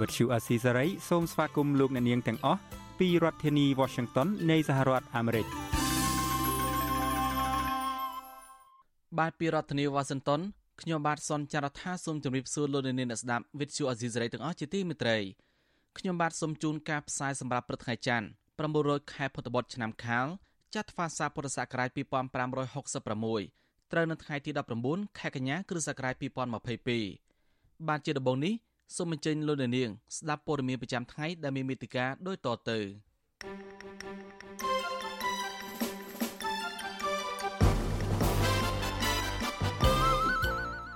វត្តឈូអាស៊ីសេរីសូមស្វាគមន៍លោកអ្នកនាងទាំងអស់ពីរដ្ឋធានី Washington នៃសហរដ្ឋអាមេរិកបាទពីរដ្ឋធានីវ៉ាស៊ីនតោនខ្ញុំបាទសនចាររថាសូមជម្រាបសួរលោកអ្នកនាងអ្នកស្ដាប់វិទ្យុអេស៊ីសរ៉ៃទាំងអស់ជាទីមេត្រីខ្ញុំបាទសូមជូនការផ្សាយសម្រាប់ព្រឹកថ្ងៃច័ន្ទ900ខែពុទ្ធបុត្រឆ្នាំខាលចត្វាស័កពុរសករាជ2566ត្រូវនៅថ្ងៃទី19ខែកញ្ញាគ្រិស្តសករាជ2022បាទជាដំបូងនេះ សូមអញ្ជើញលោកអ្នកនាងស្ដាប់ព័ត៌មានប្រចាំថ្ងៃដែលមានមេតិការដូចតទៅ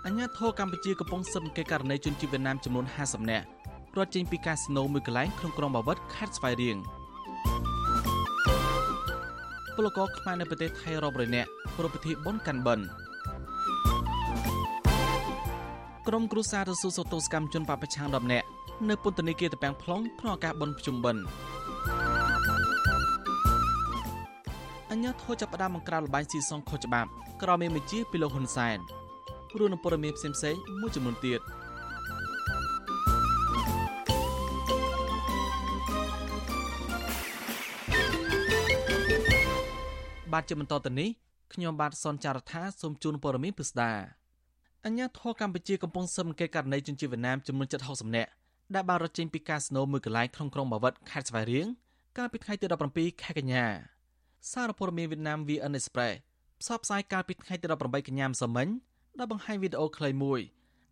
អញ្ញាធរកម្ពុជាកំពុងស៊ើបអង្កេតករណីជនជាតិវៀតណាមចំនួន50នាក់រត់ចេញពីកាស៊ីណូមួយកន្លែងក្នុងក្រុងបាវិតខេត្តស្វាយរៀងពលករខ្មែរនៅប្រទេសថៃរាប់រយនាក់ប្រពៃពិធីបុណ្យកាន់បិណ្ឌ ក្រុមគ្រួសាររស៊ូសូតូសកម្មជនបពប្រឆាំង10នាក់នៅពន្ធនាគារតាពាំង plong ក្នុងឱកាសបុណ្យភ្ជុំបិណ្ឌអញ្ញាធរចាប់ផ្ដើមបង្ក្រាបលបែងស៊ីសងខុសច្បាប់ក្រោមមេបញ្ជាពីលោកហ៊ុនសែនរួមនឹងព័ត៌មានផ្សេងៗមួយចំនួនទៀតបាទជាបន្តទៅនេះខ្ញុំបាទសនចាររថាសូមជូនព័ត៌មានពិស្ដា អញ្ញាធរកម្ពុជាកំពុងស៊ើបអង្កេតករណីជនជាតិវៀតណាមចំនួន760នាក់ដែលបានរត់ចេញពីកាស៊ីណូមួយកន្លែងក្នុងក្រុងបាវិតខេត្តស្វាយរៀងកាលពីថ្ងៃទី17ខែកញ្ញាសារព័ត៌មានវៀតណាម VN Express ផ្សព្វផ្សាយកាលពីថ្ងៃទី18កញ្ញាម្សិលមិញដែលបង្ហាញវីដេអូខ្លីមួយ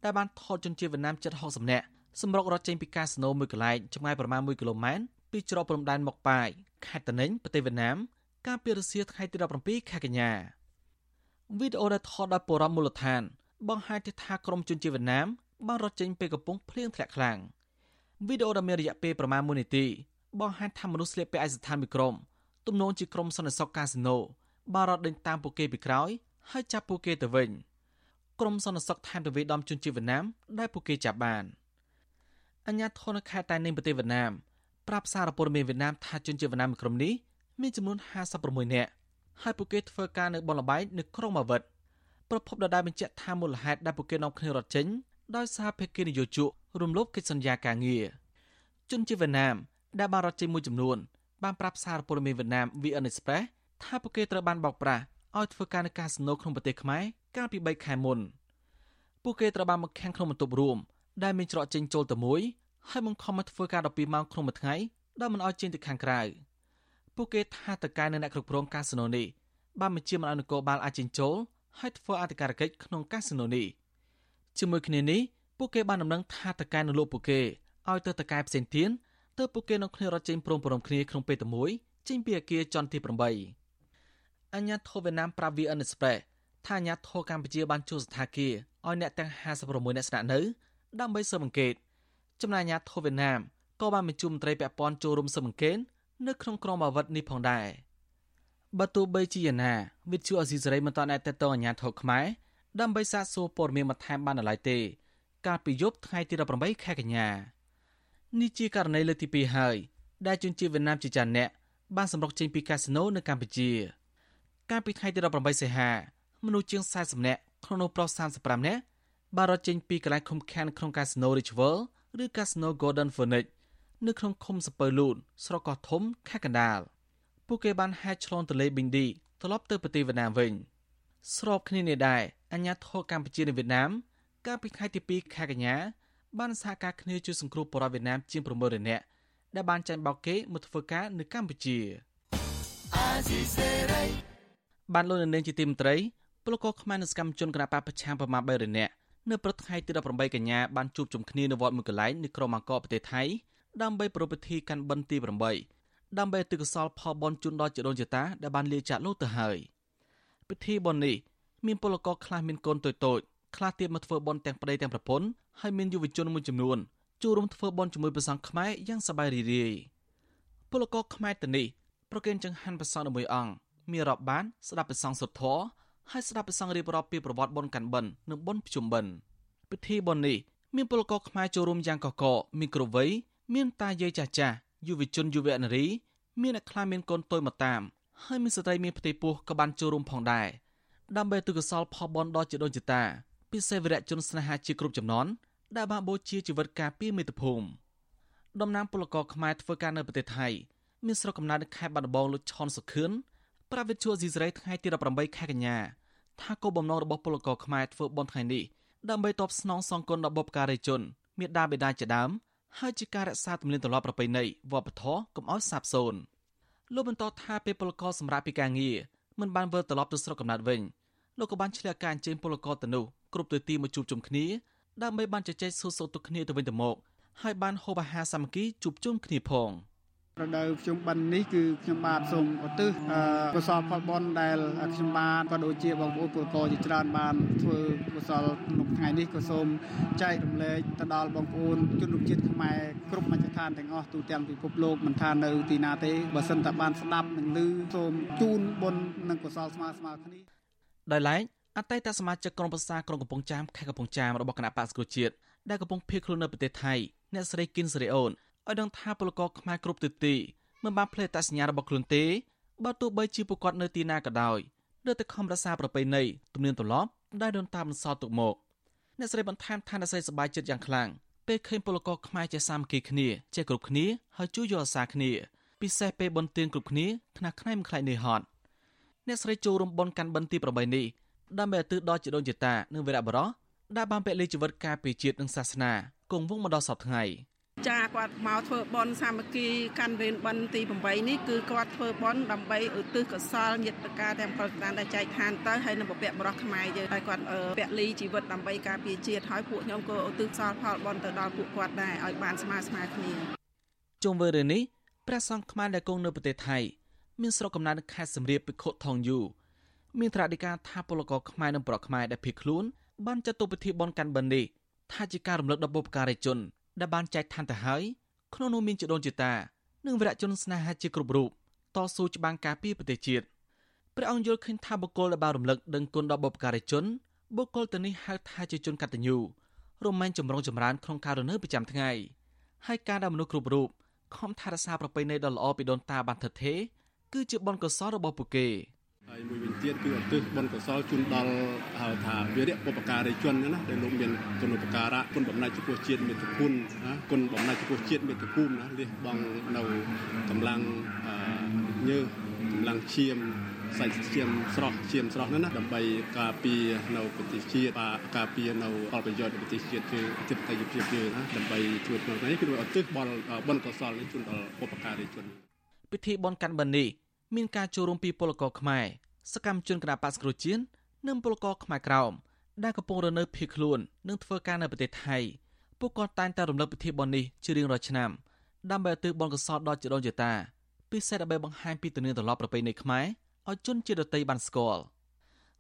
ដែលបានថតជនជាតិវៀតណាមជិត60នាក់សម្រុករត់ចេញពីកាស៊ីណូមួយកន្លែងចម្ងាយប្រមាណ1គីឡូម៉ែត្រពីច្រកព្រំដែនមកប៉ាយខេត្តតនិញប្រទេសវៀតណាមកាលពីរសៀលថ្ងៃទី17ខែកញ្ញាវីដេអូដែលថតដោយពលរដ្ឋមូលដ្ឋាន បង្ហាញថាក្រុមជនជាតិវៀតណាមបានរត់ចេញពីកំពង់ភ្លៀងធ្លាក់ខ្លាំងវីដេអូដែលមានរយៈពេលប្រមាណ1នាទីបង្ហាញថាមនុស្សស្លៀកពាក់ឯកស្ថានមួយក្រុមទំនងជាក្រុមសន្តិសុខកាស៊ីណូបានរត់ដេញតាមពួកគេពីក្រោយហើយចាប់ពួកគេទៅវិញ។ក្រុមសន្តិសុខថែមទៅវាដំជនជាតិវៀតណាមដែលពួកគេចាប់បានអញ្ញាធនខេត្តតែនៃប្រទេសវៀតណាមប្រាប់សារព័ត៌មានវៀតណាមថាជនជាតិវៀតណាមក្រុមនេះមានចំនួន56នាក់ហើយពួកគេធ្វើការនៅបនលបែកនៅក្រុងម៉ាវិត ប្រពន្ធដដែលបញ្ជាក់ថាមូលហេតុដែលពួកគេនាំគ្នារត់ចេញដោយសារភេកេនយោជករំលោភកិច្ចសន្យាការងារជនជាតិវៀតណាមដែលបានរត់ចេញមួយចំនួនបានប្រាប់សារព័ត៌មានវៀតណាម VN Express ថាពួកគេត្រូវបានបោកប្រាស់ឲ្យធ្វើការនៅកាស៊ីណូក្នុងប្រទេសខ្មែរកាលពី3ខែមុនពួកគេត្រូវបានមកខាំងក្នុងបន្ទប់រួមដែលមានច្រកចេញចូលតែមួយហើយបង្ខំឲ្យធ្វើការ12ម៉ោងក្នុងមួយថ្ងៃដោយមិនឲ្យចេញទៅខាងក្រៅពួកគេថាតកែនៅអ្នកគ្រប់គ្រងកាស៊ីណូនេះបានបញ្ជាមិនឲ្យនគរបាលអាចចេញចូល ហើយធ្វើអធិការកិច្ចក្នុងកាស៊ីណូនេះជាមួយគ្នានេះពួកគេបានដំណឹងថាតកែនៅលោកពួកគេឲ្យទៅតកែផ្សេងទៀតទើបពួកគេនឹងគ្នារត់ចេញព្រមព្រំគ្នាក្នុងពេលតែមួយចេញពីអគារចន្ទទី8អញ្ញាធិវៀតណាមប្រាវី VN Express ថាអាញាធរកម្ពុជាបានជួលសថាគារឲ្យអ្នកទាំង56អ្នកស្នាក់នៅដើម្បីស៊ើបអង្កេតចំណែកអាញាធរវៀតណាមក៏បានបញ្ជូនមន្ត្រីពាក់ព័ន្ធចូលរួមស៊ើបអង្កេតនៅក្នុងក្រុមអាវុធនេះផងដែរ បើទោះបីជាយ៉ាងណាវិទ្យុអេស៊ីសរ៉ៃមិនតាន់អាចតតងអាញាធរខ្មែរដើម្បីសាកសួរព័ត៌មានបន្ថែមបាននៅឡើយទេ កាលពីយប់ថ្ងៃទី18ខែកញ្ញានេះជាករណីលើកទី2ហើយដែលជនជាតិវៀតណាមជាច្រើនអ្នកបានសម្រុកចេញពីកាស៊ីណូនៅកម្ពុជា កាលពីថ្ងៃទី18សីហាមនុស្សជាង40នាក់ក្នុងនោះប្រុស35នាក់បានរត់ចេញពីកន្លែងឃុំឃាំងក្នុងកាស៊ីណូ Rich World ឬកាស៊ីណូ Golden Phoenix នៅក្នុងឃុំសពើលូនស្រុកកោះធំខេត្តកណ្ដាល ពួកគេបានហែកឆ្លងទន្លេប៊ីងឌីត្រឡប់ទៅប្រទេសវៀតណាមវិញស្របគ្នានេះដែរអាញាធរកម្ពុជានិងវៀតណាមកាលពីថ្ងៃទី2ខែកញ្ញាបានសហការគ្នាជួយសង្គ្រោះបរិវៀតណាមជាង900នាក់ដែលបានចាញ់បោកគេមកធ្វើការនៅកម្ពុជាអាស៊ីសេរីបានលោកនាងជាទីមត្រីពលករខ្មែរនៅសកម្មជនគណបកប្រឆាំងប្រមាណ300នាក់នៅព្រឹកថ្ងៃទី18កញ្ញាបានជួបជុំគ្នានៅវត្តមួយកន្លែងនៅក្រុងអង្គរប្រទេសថៃដើម្បីប្រពៃពិធីកាន់បិណ្ឌទី8 ដើម្បីទិកសលផលបនជូនដល់ជីដូនជីតាដែលបានលាចាកលោកទៅហើយពិធីបន់នេះមានពលករខ្លះមានកូនតូចតូចខ្លះទៀតមកធ្វើបន់ទាំងប្តីទាំងប្រពន្ធហើយមានយុវជនមួយចំនួនចូលរួមធ្វើបន់ជាមួយព្រះសង្ឃខ្មែរយ៉ាងសប្បាយរីករាយពលករខ្មែរទៅនេះប្រគេនចង្ហាន់ព្រះសង្ឃមួយអង្គមានរាប់បានស្ដាប់ព្រះសង្ឃសុទ្ធធរហើយស្ដាប់ព្រះសង្ឃរៀបរាប់ពីប្រវត្តិបុណ្យកាន់បិណ្ឌនិងបុណ្យភ្ជុំបិណ្ឌពិធីបុណ្យនេះមានពលករខ្មែរចូលរួមយ៉ាងកកកមានគ្រប់វ័យមានតាយាយចាស់ចាស់ យុវជនយុវនារី មានអ្នកខ្លះមានកូនតូចមកតាមហើយមានស្ត្រីមានផ្ទៃពោះក៏បានចូលរួមផងដែរដើម្បីទុកកសលផលបនដល់ជាដូនជាតាពិសេសវរៈជនស្នេហាជាគ្រប់ចំនួនដែលបានបូជាជីវិតការពារមាតុភូមិតំណាងពលករខ្មែរធ្វើការនៅប្រទេសថៃមានស្រុកកំណើតនៅខេត្តបាត់ដំបងលោកឆនសុខឿនប្រាវិទ្យាស៊ីសេរីថ្ងៃទី18ខែកញ្ញាថាគោលបំណងរបស់ពលករខ្មែរធ្វើបុណ្យថ្ងៃនេះដើម្បីតបស្នងសងគុណដល់បុព្វការីជនមេដាបេដាជាដើម ហើយជាការរក្សាទំនៀមទម្លាប់ប្រពៃណីវប្បធម៌កុំឲ្យសាបសូន្យលោកបន្តថាពេលពលករសម្រាប់ពីការងារមិនបានវិលត្រឡប់ទៅស្រុកកំណើតវិញលោកក៏បានឆ្លៀតការអញ្ជើញពលករទៅនោះគ្រប់ទិសទីមកជួបជុំគ្នាដើម្បីបានជជែកសួរសុខទុក្ខគ្នាទៅវិញទៅមកហើយបានហូបអាហារសាមគ្គីជួបជុំគ្នាផង។ រដូវខ្ញុំបិណ្ឌនេះគឺខ្ញុំបាទសូមឧទ្ទិសកុសលផលបុណ្យដែលខ្ញុំបាទក៏ដូចជាបងប្អូនពលករជាច្រើនបានធ្វើកុសលក្នុងថ្ងៃនេះក៏សូមចែករំលែកទៅដល់បងប្អូនជនរួមជាតិខ្មែរគ្រប់មជ្ឈដ្ឋានទាំងអស់ទូទាំងពិភពលោកមិនថានៅទីណាទេបើសិនតែបានស្ដាប់និងឮសូមជូនបុណ្យនិងកុសលស្មើស្មើគ្នាដោយឡែកអតីតសមាជិកក្រុមប្រឹក្សាក្រុងកំពង់ចាមខេត្តកំពង់ចាមរបស់គណៈបក្សប្រជាជាតិដែលកំពុងភៀសខ្លួននៅប្រទេសថៃអ្នកស្រីគិនសេរីអូន ឲ្យដឹងថាពលករខ្មែរគ្រប់ទិសទីមិនបានភ្លេចតសញ្ញារបស់ខ្លួនទេបើទោះបីជាពួកគាត់នៅទីណាក៏ដោយនៅតែខំរក្សាប្រពៃណីទំនៀមទម្លាប់ដែលដូនតាបន្សល់ទុកមកអ្នកស្រីបន្ថែមថាអ្នកស្រីសប្បាយចិត្តយ៉ាងខ្លាំងពេលឃើញពលករខ្មែរជាសាមគ្គីគ្នាចេះគ្រប់គ្នាហើយជួយយកអាសាគ្នាពិសេសពេលបន់ទៀនគ្រប់គ្នាថ្នាក់ខ្នែមិនខ្លាចនេះហត់អ្នកស្រីចូលរួមបន់កាន់បិណ្ឌទី8នេះដើម្បីឲ្យទិសដល់ជីដូនជីតានិងវីរៈបរោះដែលបានពលិជីវិតការពារជាតិនិងសាសនាគង់វង្សមកដល់សពថ្ងៃ។ ចាគាត់មកធ្វើបន់សាមគ្គីកាន់វេនបន់ទី8នេះគឺគាត់ធ្វើបន់ដើម្បីឧទ្ទិសកុសលញាតិការទាំងផលស្ដានដែលចែកឋានទៅហើយនឹងពពកបរោះខ្មែរយើងហើយគាត់ពលីជីវិតដើម្បីការពារជាតិហើយពួកខ្ញុំក៏ឧទ្ទិសកុសលផលបន់ទៅដល់ពួកគាត់ដែរឲ្យបានស្មើស្មើគ្នាជុំវិញរឿងនេះព្រះសង្ឃខ្មែរដែលគង់នៅប្រទេសថៃមានស្រុកកំណើតនៅខេត្តសំរាបពិខុថងយូមានត្រាធិការថាពលករខ្មែរនិងប្រកខ្មែរដែលភៀសខ្លួនបានចាត់ទុកពិធីបន់កាន់បិណ្ឌនេះថាជាការរំលឹកដល់បុព្វការីជន ដែលបានចែកឋានទៅហើយក្នុងនោះមានជីដូនជីតានិងវីរៈជនស្នេហាជាគ្រប់រូបតស៊ូច្បាំងការពារប្រទេសជាតិព្រះអង្គយល់ឃើញថាបុគ្គលដែលបានរំលឹកដឹងគុណដល់បុព្វការីជនបុគ្គលទៅនេះហៅថាជាជនកតញ្ញូរមែងចម្រុងចម្រើនក្នុងការរស់នៅប្រចាំថ្ងៃហើយការដែលមនុស្សគ្រប់រូបខំថែរក្សាប្រពៃណីដ៏ល្អពីដូនតាបានថិតថេរគឺជាបុណ្យកុសលរបស់ពួកគេ។ ហើយមួយវិញទៀតគឺឧទ្ទិសបុណ្យកុសលជូនដល់ហៅថាវីរៈបុព្វការីជនណាដែលលោកមានគុណឧបការៈគុណបំណាច់ចំពោះជាតិមាតុភូមិណាគុណបំណាច់ចំពោះជាតិមាតុភូមិណាលះបង់នៅកម្លាំងញើសកម្លាំងឈាមសាច់ឈាមស្រស់ឈាមស្រស់ហ្នឹងណាដើម្បីការពារនៅប្រទេសជាតិការពារនៅផលប្រយោជន៍ប្រទេសជាតិគឺអធិបតេយ្យភាពយើងណាដើម្បីជួយក្នុងនេះគឺឧទ្ទិសបុណ្យកុសលនេះជូនដល់បុព្វការីជនពិធីបុណ្យកាន់បិណ្ឌនេះ មានការចូលរួមពីពលករខ្មែរសកម្មជនគណបក្សគ្រូជាតិនិងពលករខ្មែរក្រោមដែលកំពុងរស់នៅភៀសខ្លួននិងធ្វើការនៅប្រទេសថៃពួកគាត់តែងតែរំលឹកពិធីបុណ្យនេះជារៀងរាល់ឆ្នាំដើម្បីឧទ្ទិសបុណ្យកុសលដល់ជីដូនជីតាពិសេសដើម្បីបង្ហាញពីទំនៀមទម្លាប់ប្រពៃណីខ្មែរឲ្យជនជាតិដទៃបានស្គាល់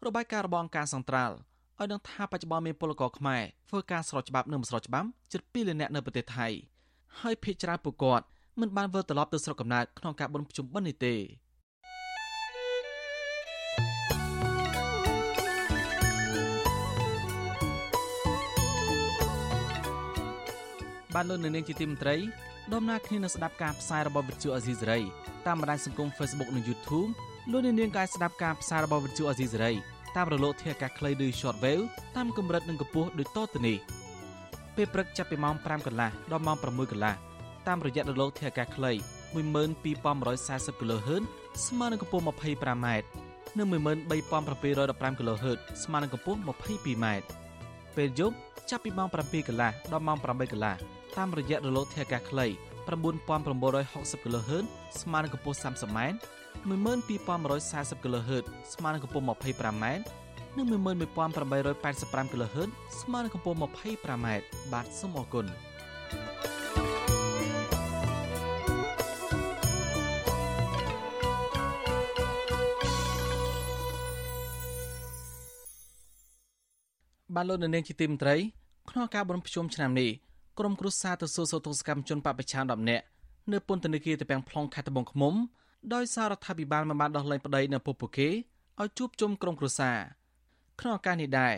របាយការណ៍របស់អង្គការសង្ត្រាល់ឲ្យដឹងថាបច្ចុប្បន្នមានពលករខ្មែរធ្វើការស្របច្បាប់និងមិនស្របច្បាប់ជិត2លាននាក់នៅប្រទេសថៃហើយភាគច្រើនពួកគាត់មិនបានវិលត្រឡប់ទៅស្រុកកំណើតក្នុងការបុណ្យភ្ជុំបិណ្ឌនេះទេ បានលោកនៅនាងជាទីមន្ត្រីដំណើរគ្នានឹងស្ដាប់ការផ្សាយរបស់វិទ្យុអេស៊ីសេរីតាមបណ្ដាញសង្គម Facebook និង YouTube លោកនាងក៏អាចស្ដាប់ការផ្សាយរបស់វិទ្យុអេស៊ីសេរីតាមរលកធាតុអាកាសខ្លីឬ Shortwave តាមកម្រិតនិងកម្ពស់ដូចតទៅនេះពេលព្រឹកចាប់ពីម៉ោង5កន្លះដល់ម៉ោង6កន្លះតាមរយៈរលកធាតុអាកាសខ្លី12140 kHz ស្មើនឹងកម្ពស់ 25m និង13715 kHz ស្មើនឹងកម្ពស់ 22m ពេលយប់ចាប់ពីម៉ោង7កន្លះដល់ម៉ោង8កន្លះ តាមរយៈរលកធាតុអាកាសខ្លី9960 kHz ស្មើនឹងកម្ពស់ 30m 12140 kHz ស្មើនឹងកម្ពស់ 25m និង11885 kHz ស្មើនឹងកម្ពស់ 25m បាទសូមអរគុណបានលោកនៅនាងជាទីមន្ត្រីក្នុងការបន់ភ្ជុំឆ្នាំនេះ ក្រុមគ្រួសារទៅសួរសោតសកម្មជនបពប្រឆាំង10នាក់នៅពន្ធនាគារត្រពាំង plong ខេត្តត្បូងឃ្មុំដោយសាររដ្ឋាភិបាលមិនបានដោះលែងប្តីនៅពុកពួកគេឲ្យជួបជុំក្រុមគ្រួសារក្នុងឱកាសនេះដែរ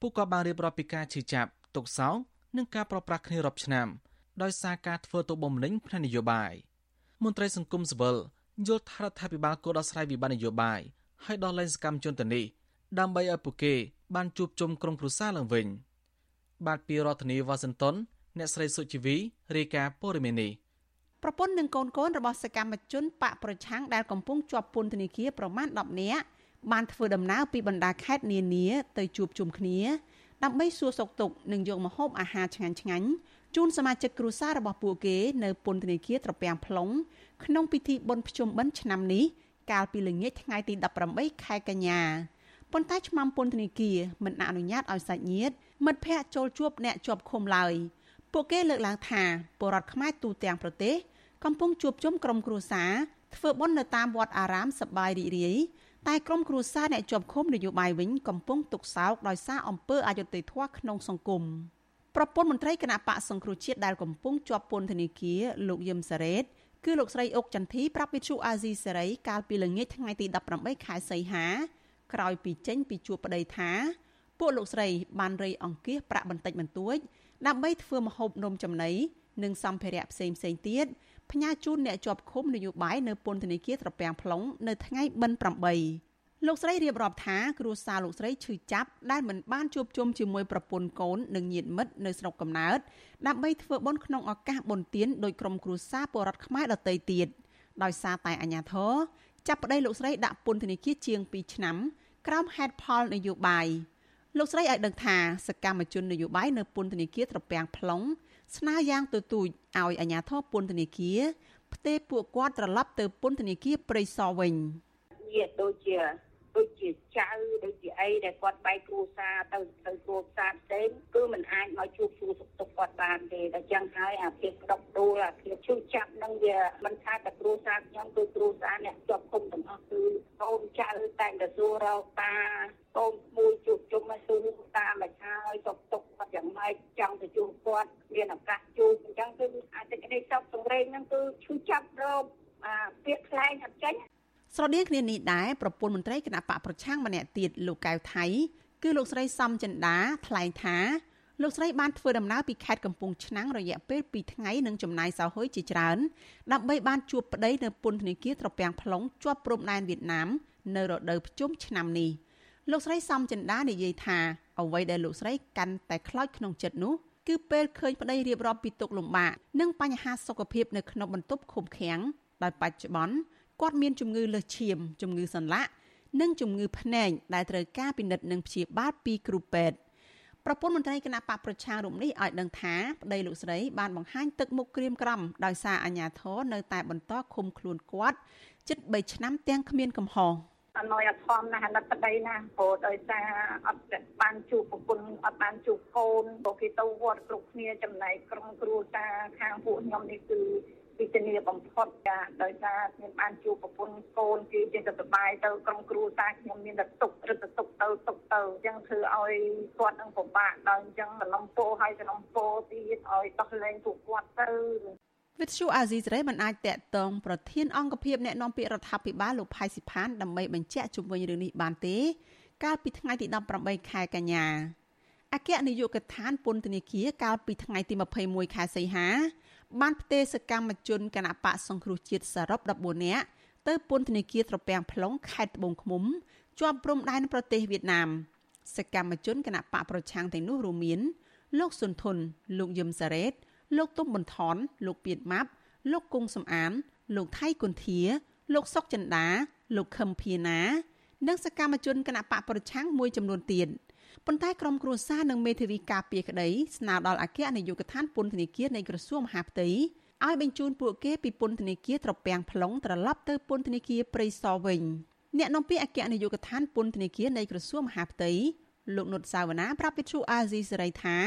ពួកគាត់បានរៀបរាប់ពីការឈឺចាប់ទុក្ខសោកនិងការប្រព្រឹត្តគ្នារាប់ឆ្នាំដោយសារការធ្វើទុកបុកម្នេញផ្នែកនយោបាយមន្ត្រីសង្គមស៊ីវិលយល់ថារដ្ឋាភិបាលគួរដោះស្រាយវិបត្តិនយោបាយហើយដោះលែងសកម្មជនទៅនេះដើម្បីឲ្យពួកគេបានជួបជុំក្រុមគ្រួសារឡើងវិញបាទពីរដ្ឋធានីវ៉ាស៊ីនតោន អ្នកស្រីសុជីវីរាយការណ៍ព័ត៌មាននេះប្រពន្ធនិងកូនកូនរបស់សកម្មជនបកប្រឆាំងដែលកំពុងជាប់ពន្ធនាគារប្រមាណ10នាក់បានធ្វើដំណើរពីបណ្ដាខេត្តនានាទៅជួបជុំគ្នាដើម្បីសួរសុខទុក្ខនិងយកម្ហូបអាហារឆ្ងាញ់ឆ្ងាញ់ជូនសមាជិកគ្រួសាររបស់ពួកគេនៅពន្ធនាគារត្រពាំង plong ក្នុងពិធីបុណ្យភ្ជុំបិណ្ឌឆ្នាំនេះកាលពីល្ងាចថ្ងៃទី18ខែកញ្ញាប៉ុន្តែឆ្មាំពន្ធនាគារមិនអនុញ្ញាតឲ្យសាច់ញាតិមិត្តភ័ក្តិចូលជួបអ្នកជាប់ឃុំឡើយ ពួកគេលើកឡើងថាពលរដ្ឋខ្មែរទូទាំងប្រទេសកំពុងជួបជុំក្រុមគ្រួសារធ្វើបុណ្យនៅតាមវត្តអារាមសប្បាយរីករាយតែក្រុមគ្រួសារអ្នកជាប់ឃុំនយោបាយវិញកំពុងទុកសោកដោយសារអំពើអយុត្តិធម៌ក្នុងសង្គមប្រពន្ធមន្ត្រីគណៈបកសង្គ្រោះជាតិដែលកំពុងជាប់ពន្ធនាគារលោកយឹមសារ៉េតគឺលោកស្រីអុកចន្ទធីប្រាប់វិទ្យុអាស៊ីសេរីកាលពីល្ងាចថ្ងៃទី18ខែសីហាក្រោយពីចេញពីជួបប្តីថា ពួកលោកស្រីបានរៃអង្គាសប្រាក់បន្តិចបន្តួច ដើម្បីធ្វើម្ហូបនំចំណីនិងសម្ភារៈផ្សេងផ្សេងទៀតផ្ញើជូនអ្នកជាប់ឃុំនយោបាយនៅពន្ធនាគារត្រពាំង plong នៅថ្ងៃបិណ្ឌ8លោកស្រីរៀបរាប់ថាគ្រួសារលោកស្រីឈឺចាប់ដែលមិនបានជួបជុំជាមួយប្រពន្ធកូននិងញាតិមិត្តនៅស្រុកកំណើតដើម្បីធ្វើបុណ្យក្នុងឱកាសបុណ្យទានដោយក្រុមគ្រួសារពលរដ្ឋខ្មែរដទៃទៀតដោយសារតែអាញាធរចាប់ប្តីលោកស្រីដាក់ពន្ធនាគារជាង2ឆ្នាំក្រោមហេតុផលនយោបាយ លោកស្រីឲ្យដឹងថាសកម្មជននយោបាយនៅពន្ធនាគារត្រពាំង plong ស្នើយ៉ាងទទូចឲ្យអាជ្ញាធរពន្ធនាគារផ្ទេរពួកគាត់ត្រឡប់ទៅពន្ធនាគារព្រៃសរវិញញាតិដូចជា ដូចជាចៅដូចជាអីដែលគាត់បែកគ្រួសារទៅទៅគ្រួសារផ្សេងគឺมันអាចមកជួបសួរសុខទុក្ខគាត់បានទេតែចឹងហើយអាភាពក្តុកដួលអាភាពឈឺចាប់នឹងវាមិនថាតែគ្រួសារខ្ញុំគឺគ្រួសារអ្នកជាប់គុំទាំងអស់គឺកូនចៅតែងតែសួររកតាកូនមួយជួបជុំមកសួរតាមិនហើយសុខទុក្ខគាត់យ៉ាងម៉េចចង់ទៅជួបគាត់មានឱកាសជួបអញ្ចឹងគឺអាចតែនេះសពសង្រេងហ្នឹងគឺឈឺចាប់រកអាពាក្យខ្លែងអត់ចេញ ស្រដៀងគ្នានេះដែរប្រពន្ធមន្ត្រីគណៈបកប្រឆាំងម្នាក់ទៀតលោកកៅថៃគឺលោកស្រីសំចិន្តាថ្លែងថាលោកស្រីបានធ្វើដំណើរពីខេត្តកំពង់ឆ្នាំងរយៈពេល2ថ្ងៃនិងចំណាយសោហុយជាច្រើនដើម្បីបានជួបប្តីនៅពន្ធនាគារត្រពាំង plong ជាប់ព្រំដែនវៀតណាមនៅរដូវភ្ជុំឆ្នាំនេះលោកស្រីសំចិន្តានិយាយថាអ្វីដែលលោកស្រីកាន់តែខ្លោចក្នុងចិត្តនោះគឺពេលឃើញប្តីរៀបរាប់ពីទុកលំបាកនិងបញ្ហាសុខភាពនៅក្នុងបន្ទប់ឃុំឃាំងដោយបច្ចុប្បន្ន គាត់មានជំងឺលើសឈាមជំងឺសន្លាក់និងជំងឺភ្នែកដែលត្រូវការពិនិត្យនិងព្យាបាលពីគ្រូពេទ្យប្រពន្ធមន្ត្រីគណៈបកប្រជារូបនេះឲ្យដឹងថាប្តីលោកស្រីបានបង្ហាញទឹកមុខក្រៀមក្រំដោយសារអាញាធរនៅតែបន្តឃុំខ្លួនគាត់ជិត3ឆ្នាំទាំងគ្មានកំហុសអណយអធមណាស់អាណិតប្តីណាព្រោះដោយសារអត់បានជួបប្រពន្ធអត់បានជួបកូនព្រោះគេទៅវត្តគ្រប់គ្នាចំណែកក្រុមគ្រួសារខាងពួកខ្ញុំនេះគឺ វិធានាបំផុតចាដោយសារខ្ញុំបានជួបប្រពន្ធកូនគឺចេះតែសបាយទៅក្រុមគ្រួសារខ្ញុំមានតែទុកឬក៏ទុកទៅទុកទៅអញ្ចឹងធ្វើឲ្យគាត់នឹងពិបាកដល់អញ្ចឹងសំណពោឲ្យសំណពោទៀតឲ្យដោះលែងពួកគាត់ទៅវិទ្យុអាស៊ីសេរីមិនអាចតាក់ទងប្រធានអង្គភិបអ្នកនាំពាក្យរដ្ឋាភិបាលលោកផៃស៊ីផានដើម្បីបញ្ជាក់ជំវិញរឿងនេះបានទេ កាលពីថ្ងៃទី18ខែកញ្ញាអគ្គនាយកដ្ឋានពន្ធនាគារកាលពីថ្ងៃទី21ខែសីហា បានផ្ទេរសកម្មជនគណៈបកសង្គ្រោះជាតិសរុប14នាក់ទៅពន្ធនាគារត្រពាំង plong ខេត្តត្បូងឃ្មុំជាប់ព្រំដែនប្រទេសវៀតណាមសកម្មជនគណៈបកប្រឆាំងទាំងនោះរួមមាន លោកសុនធុនលោកយឹមសារ៉េត លោកទុំបន្ថនលោកពៀតម៉ាប់លោកគង់សំអាន លោកថៃគុន្ធាលោកសុកចិន្តាលោកខឹមភៀណា និងសកម្មជនគណៈបកប្រឆាំងមួយចំនួនទៀត។ ប៉ុន្តែក្រុមគ្រួសារនិងមេធាវីការពារក្តីស្នើដល់អគ្គនាយកដ្ឋានពន្ធនាគារនៃក្រសួងមហាផ្ទៃឲ្យបញ្ជូនពួកគេពីពន្ធនាគារត្រពាំង plong ត្រឡប់ទៅពន្ធនាគារព្រៃសរវិញអ្នកនាំពាក្យអគ្គនាយកដ្ឋានពន្ធនាគារនៃក្រសួងមហាផ្ទៃលោកនុតសាវណ្ណាប្រាប់វិទ្យុអាស៊ីសេរីថា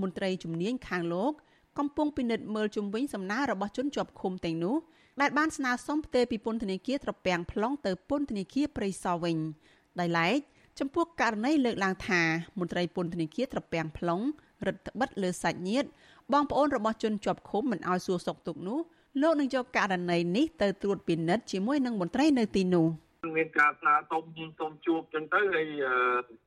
មន្ត្រីជំនាញខាងលោកកំពុងពិនិត្យមើលជំវិញសំណើរបស់ជនជាប់ឃុំទាំងនោះដែលបានស្នើសុំផ្ទេរពីពន្ធនាគារត្រពាំង plong ទៅពន្ធនាគារព្រៃសរវិញដោយឡែក ចំពោះករណីលើកឡើងថាមន្ត្រីពន្ធនាគារត្រពាំង plong រដ្ឋបិទលើសាច់ញាតិបងប្អូនរបស់ជនជាប់ឃុំមិនឲ្យសួរសុខទុក្ខនោះលោកនឹងយកករណីនេះទៅត្រួតពិនិត្យជាមួយនឹងមន្ត្រីនៅទីនោះមានការស្នើសុំសុំជួបចឹងទៅហើយ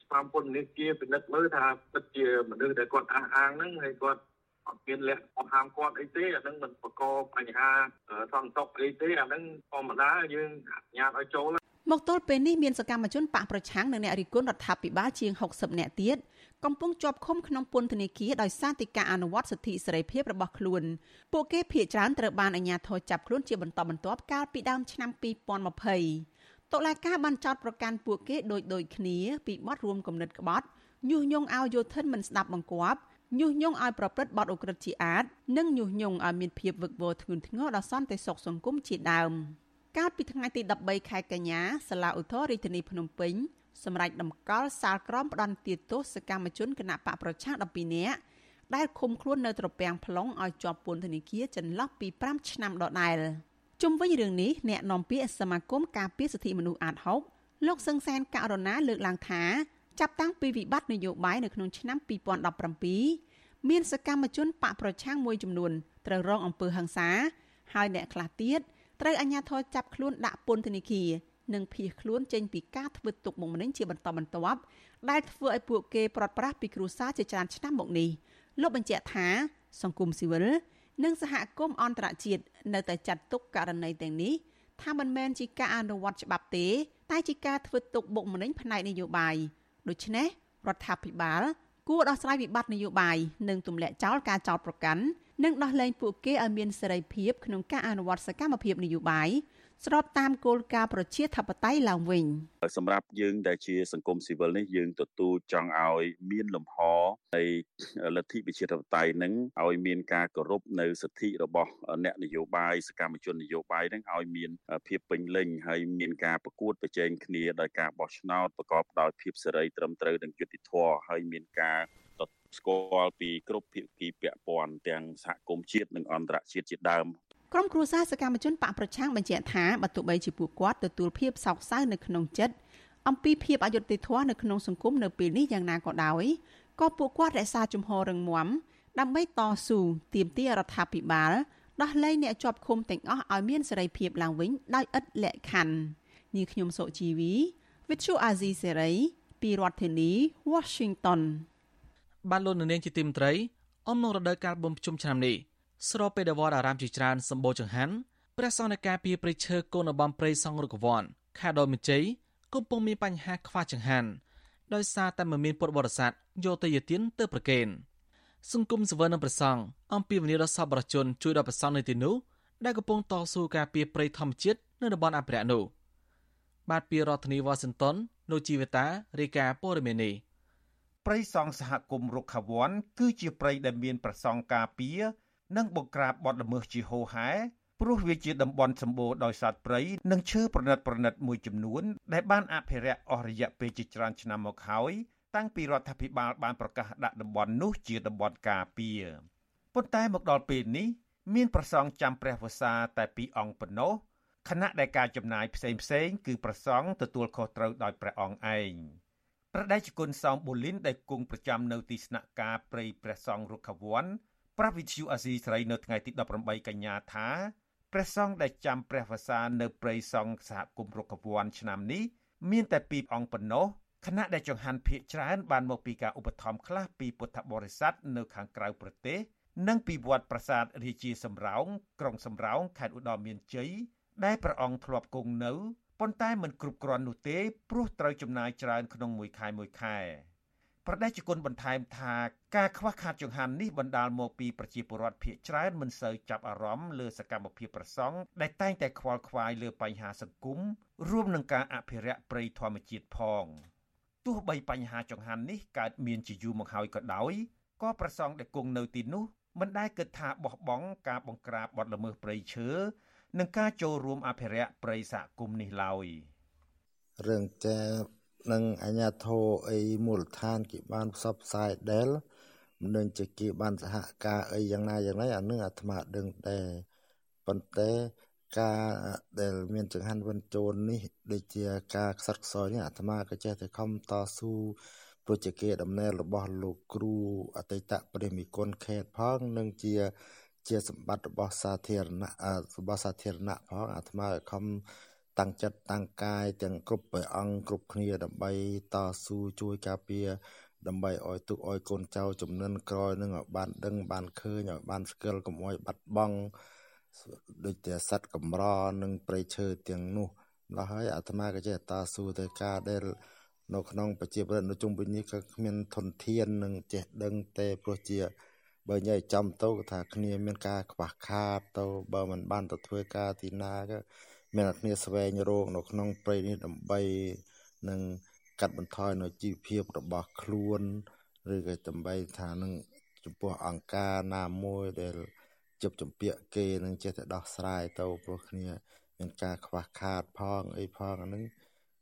ស្មារតីពន្ធនាគារពិនិត្យមើលថាពិតជាមនុស្សដែលគាត់អះអាងហ្នឹងហើយគាត់អត់មានលក្ខខណ្ឌហាមគាត់អីទេអាហ្នឹងមិនបង្កបញ្ហាសន្តិសុខអីទេអាហ្នឹងធម្មតាយើងអនុញ្ញាតឲ្យចូល មកទល់ពេលនេះមានសកម្មជនបកប្រឆាំងនិងអ្នករិះគន់រដ្ឋាភិបាលជាង60នាក់ទៀតកំពុងជាប់ឃុំក្នុងពន្ធនាគារដោយសារតែការអនុវត្តសិទ្ធិសេរីភាពរបស់ខ្លួនពួកគេភ័យច្រើនត្រូវបានអាជ្ញាធរចាប់ខ្លួនជាបន្តបន្ទាប់កាលពីដើមឆ្នាំ2020តុលាការបានចោទប្រកាន់ពួកគេដូចដូចគ្នាពីបទរួមគំនិតក្បត់ញុះញង់ឲ្យយោធិនមិនស្ដាប់បង្គាប់ញុះញង់ឲ្យប្រព្រឹត្តបទឧក្រិដ្ឋជាអាត និងញុះញង់ឲ្យមានភាពវឹកវរធ្ងន់ធ្ងរដល់សន្តិសុខសង្គមជាដើម កាលពីថ្ងៃទី13ខែកញ្ញាសាលាឧទ្ធររាជធានីភ្នំពេញសម្រាប់ដំកល់សាលក្រមផ្ដន្ទាទោសសកម្មជនគណៈបកប្រឆាំង12នាក់ដែលឃុំខ្លួននៅត្រពាំង plong ឲ្យជាប់ពន្ធនាគារចន្លោះពី5ឆ្នាំដដែលជុំវិញរឿងនេះអ្នកនាំពាក្យសមាគមការពារសិទ្ធិមនុស្សអាត6លោកសឹងសានករណាលើកឡើងថាចាប់តាំងពីវិបត្តិនយោបាយនៅក្នុងឆ្នាំ2017មានសកម្មជនបកប្រឆាំងមួយចំនួនត្រូវរងអំពើហិង្សា ហើយអ្នកខ្លះទៀត ត្រូវអាជ្ញាធរចាប់ខ្លួនដាក់ពន្ធនាគារនិងភៀសខ្លួនចេញពីការធ្វើទុកបុកម្នេញជាបន្តបន្ទាប់ដែលធ្វើឲ្យពួកគេប្រត់ប្រាស់ពីគ្រួសារជាច្រើនឆ្នាំមកនេះលោកបញ្ជាក់ថាសង្គមស៊ីវិលនិងសហគមន៍អន្តរជាតិនៅតែចាត់ទុកករណីទាំងនេះថាមិនមែនជាការអនុវត្តច្បាប់ទេ តែជាការធ្វើទុកបុកម្នេញផ្នែកនយោបាយដូច្នេះរដ្ឋាភិបាលគួរដោះស្រាយវិបត្តិនយោបាយនិងទម្លាក់ចោលការចោទប្រកាន់ និងដោះលែងពួកគេឲ្យមានសេរីភាពក្នុងការអនុវត្តសកម្មភាពនយោបាយស្របតាមគោលការណ៍ប្រជាធិបតេយ្យឡើងវិញសម្រាប់យើងដែលជាសង្គមស៊ីវិលនេះយើងទទួលចង់ឲ្យមានលំហនៃលទ្ធិប្រជាធិបតេយ្យនឹងឲ្យមានការគោរពនៅសិទ្ធិរបស់អ្នកនយោបាយសកម្មជននយោបាយនឹងឲ្យមានភាពពេញលេញហើយមានការប្រកួតប្រជែងគ្នាដោយការបោះឆ្នោតប្រកបដោយភាពសេរីត្រឹមត្រូវនិងយុត្តិធម៌ហើយមានការ ស្គាល់ពីគ្រប់ភាគីពាក់ព័ន្ធទាំងសហគមន៍ជាតិនិងអន្តរជាតិជាដើមក្រុមគ្រួសារសកម្មជនបកប្រឆាំងបញ្ជាក់ថាបើទោះបីជាពួកគាត់ទទួលភាពសោកសៅនៅក្នុងចិត្តអំពីភាពអយុត្តិធម៌នៅក្នុងសង្គមនៅពេលនេះយ៉ាងណាក៏ដោយក៏ពួកគាត់រក្សាជំហររឹងមាំដើម្បីតស៊ូទាមទាររដ្ឋាភិបាលដោះលែងអ្នកជាប់ឃុំទាំងអស់ឲ្យមានសេរីភាពឡើងវិញដោយឥតលក្ខខណ្ឌនាងខ្ញុំសុជីវី Vithu Azizi Serai ពីរដ្ឋធានី Washington បានលោកនាងជាទីមត្រីអំណរដូវកាលបំជុំឆ្នាំនេះស្របពេលដែលវត្តអារាមជាច្រើនសម្បូរចង្ហាន់ព្រះសង្ឃនៃការពីព្រៃឈើកូនអបំព្រៃសង្ឃរុកវ័នខេត្តដូនមជ័យកំពុងមានបញ្ហាខ្វះចង្ហាន់ដោយសារតែមិនមានពុទ្ធបរិស័ទយកទៅយាទានទៅប្រគេនសង្គមសវននិងប្រសង់អំពីវនីរដ្ឋសពរជនជួយដល់ប្រសង់នៅទីនោះដែលកំពុងតស៊ូការពារព្រៃធម្មជាតិនៅតំបន់អភិរក្សនោះបាទពីរដ្ឋធានីវ៉ាស៊ីនតោនលោកជីវតារាយការណ៍ព័ត៌មាននេះ ព្រៃសង់សហគមន៍រុក្ខាវ័នគឺជាព្រៃដែលមានប្រសង់ការពារនិងបង្ក្រាបបទល្មើសជាហូរហែព្រោះវាជាតំបន់សម្បូរដោយសត្វព្រៃនិងឈើប្រណិតប្រណិតមួយចំនួន ដែលបានអភិរក្សអស់រយៈពេលជាច្រើនឆ្នាំមកហើយតាំងពីរដ្ឋាភិបាលបានប្រកាសដាក់តំបន់នោះជាតំបន់ការពារប៉ុន្តែមកដល់ពេលនេះមានប្រសង់ចាំព្រះវស្សាតែពីរអង្គប៉ុណ្ណោះខណៈដែលការចំណាយផ្សេងផ្សេងគឺប្រសង់ទទួលខុសត្រូវដោយព្រះអង្គឯង ព្រះដេចគុណសោមបូលីនដែលគង់ប្រចាំនៅទីស្នាក់ការព្រៃព្រះសង្ឃរុក្ខវ័នប្រាប់វិទ្យុអាស៊ីសេរីនៅថ្ងៃទី18កញ្ញាថាព្រះសង្ឃដែលចាំព្រះវស្សានៅព្រៃសង្ឃសហគមន៍រុក្ខវ័នឆ្នាំនេះមានតែពីរអង្គប៉ុណ្ណោះខណៈដែលចង្ហាន់ភៀកច្រើនបានមកពីការឧបត្ថម្ភខ្លះពីពុទ្ធបរិស័ទនៅខាងក្រៅប្រទេស និងពីវត្តប្រាសាទរាជាសំរោងក្រុងសំរោងខេត្តឧត្តរមានជ័យដែលព្រះអង្គធ្លាប់គង់នៅ ប៉ុន្តែមិនគ្រប់គ្រាន់នោះទេព្រោះត្រូវចំណាយច្រើនក្នុងមួយខែមួយខែប្រដេជគុណបន្ថែមថាការខ្វះខាតចង្ហាន់នេះបណ្ដាលមកពីប្រជាពលរដ្ឋភៀសច្រើនមិនសូវចាប់អារម្មណ៍លើសកម្មភាពប្រសង់ដែលតែងតែខ្វល់ខ្វាយលើបញ្ហាសង្គមរួមនឹងការអភិរក្សព្រៃធម្មជាតិផងទោះបីបញ្ហាចង្ហាន់នេះកើតមានជាយូរមកហើយក៏ដោយក៏ប្រសង់ដែលគង់នៅទីនោះមិនដែលគិតថាបោះបង់ការបង្ក្រាបបទល្មើសព្រៃឈើ និងការចូលរួមអភិរក្សព្រៃសហគមន៍នេះឡើយរឿងចានិងអាញាធរអីមូលដ្ឋានគេបានផ្សព្វផ្សាយដែលមិនដឹងជាគេបានសហការអីយ៉ាងណាយ៉ាងណាអានឹងអាត្មាដឹងដែរប៉ុន្តែការដែលមានចង្ហាន់វិនជូននេះដូចជាការខ្សត់ខ្សោយនេះអាត្មាក៏ចេះតែខំតស៊ូព្រោះជាគេដំណើររបស់លោកគ្រូអតីតព្រះមិគុណខេតផង និងជា ជាសម្បត្តិរបស់សាធារណៈរបស់សាធារណៈផងអាត្មាខំតាំងចិត្តតាំងកាយទាំងគ្រប់ព្រះអង្គគ្រប់គ្នាដើម្បីតស៊ូជួយការពារដើម្បីឲ្យទុកឲ្យកូនចៅចំនួនក្រោយនឹងឲ្យបានដឹងបានឃើញឲ្យបានស្គាល់កុំឲ្យបាត់បង់ដូចជាសត្វកម្រនិងព្រៃឈើទាំងនោះដល់ហើយអាត្មាក៏ចេះតស៊ូទៅការដែលនៅក្នុងប្រជាប្រដ្ឋនៅជុំវិញនេះក៏គ្មានធនធាននិងចេះដឹងទេព្រោះជា បើញ៉ៃចំទៅថាគ្នាមានការខ្វះខាតទៅបើមិនបានទៅធ្វើការទីណាក៏មានតែគ្នាស្វែងរកនៅក្នុងព្រៃនេះដើម្បីនឹងកាត់បន្ថយនៅជីវភាពរបស់ខ្លួនឬក៏ដើម្បីថានឹងចំពោះអង្គការណាមួយដែលជប់ចម្ពាក់គេនឹងចេះតែដោះស្រាយទៅព្រោះគ្នាមានការខ្វះខាតផងអីផងអានឹង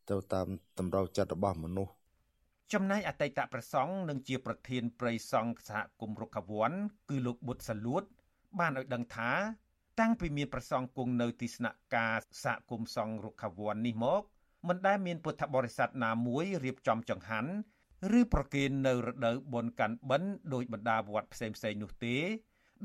ទៅតាមតម្រូវចិត្តរបស់មនុស្ស ចំណែកអតីតប្រសង់និងជាប្រធានព្រៃសង្ឃសហគមន៍រុក្ខវ័នគឺលោកបុត្រសលួត បានឲ្យដឹងថា តាំងពីមានប្រសង់គង់នៅទីស្នាក់ការសហគមន៍សង្ឃរុក្ខវ័ននេះមកមិនដែលមានពុទ្ធបរិស័ទណាមួយរៀបចំចង្ហាន់ឬប្រគេននៅរដូវបុណ្យកាន់បិណ្ឌដោយបណ្ដាវត្តផ្សេងៗនោះទេ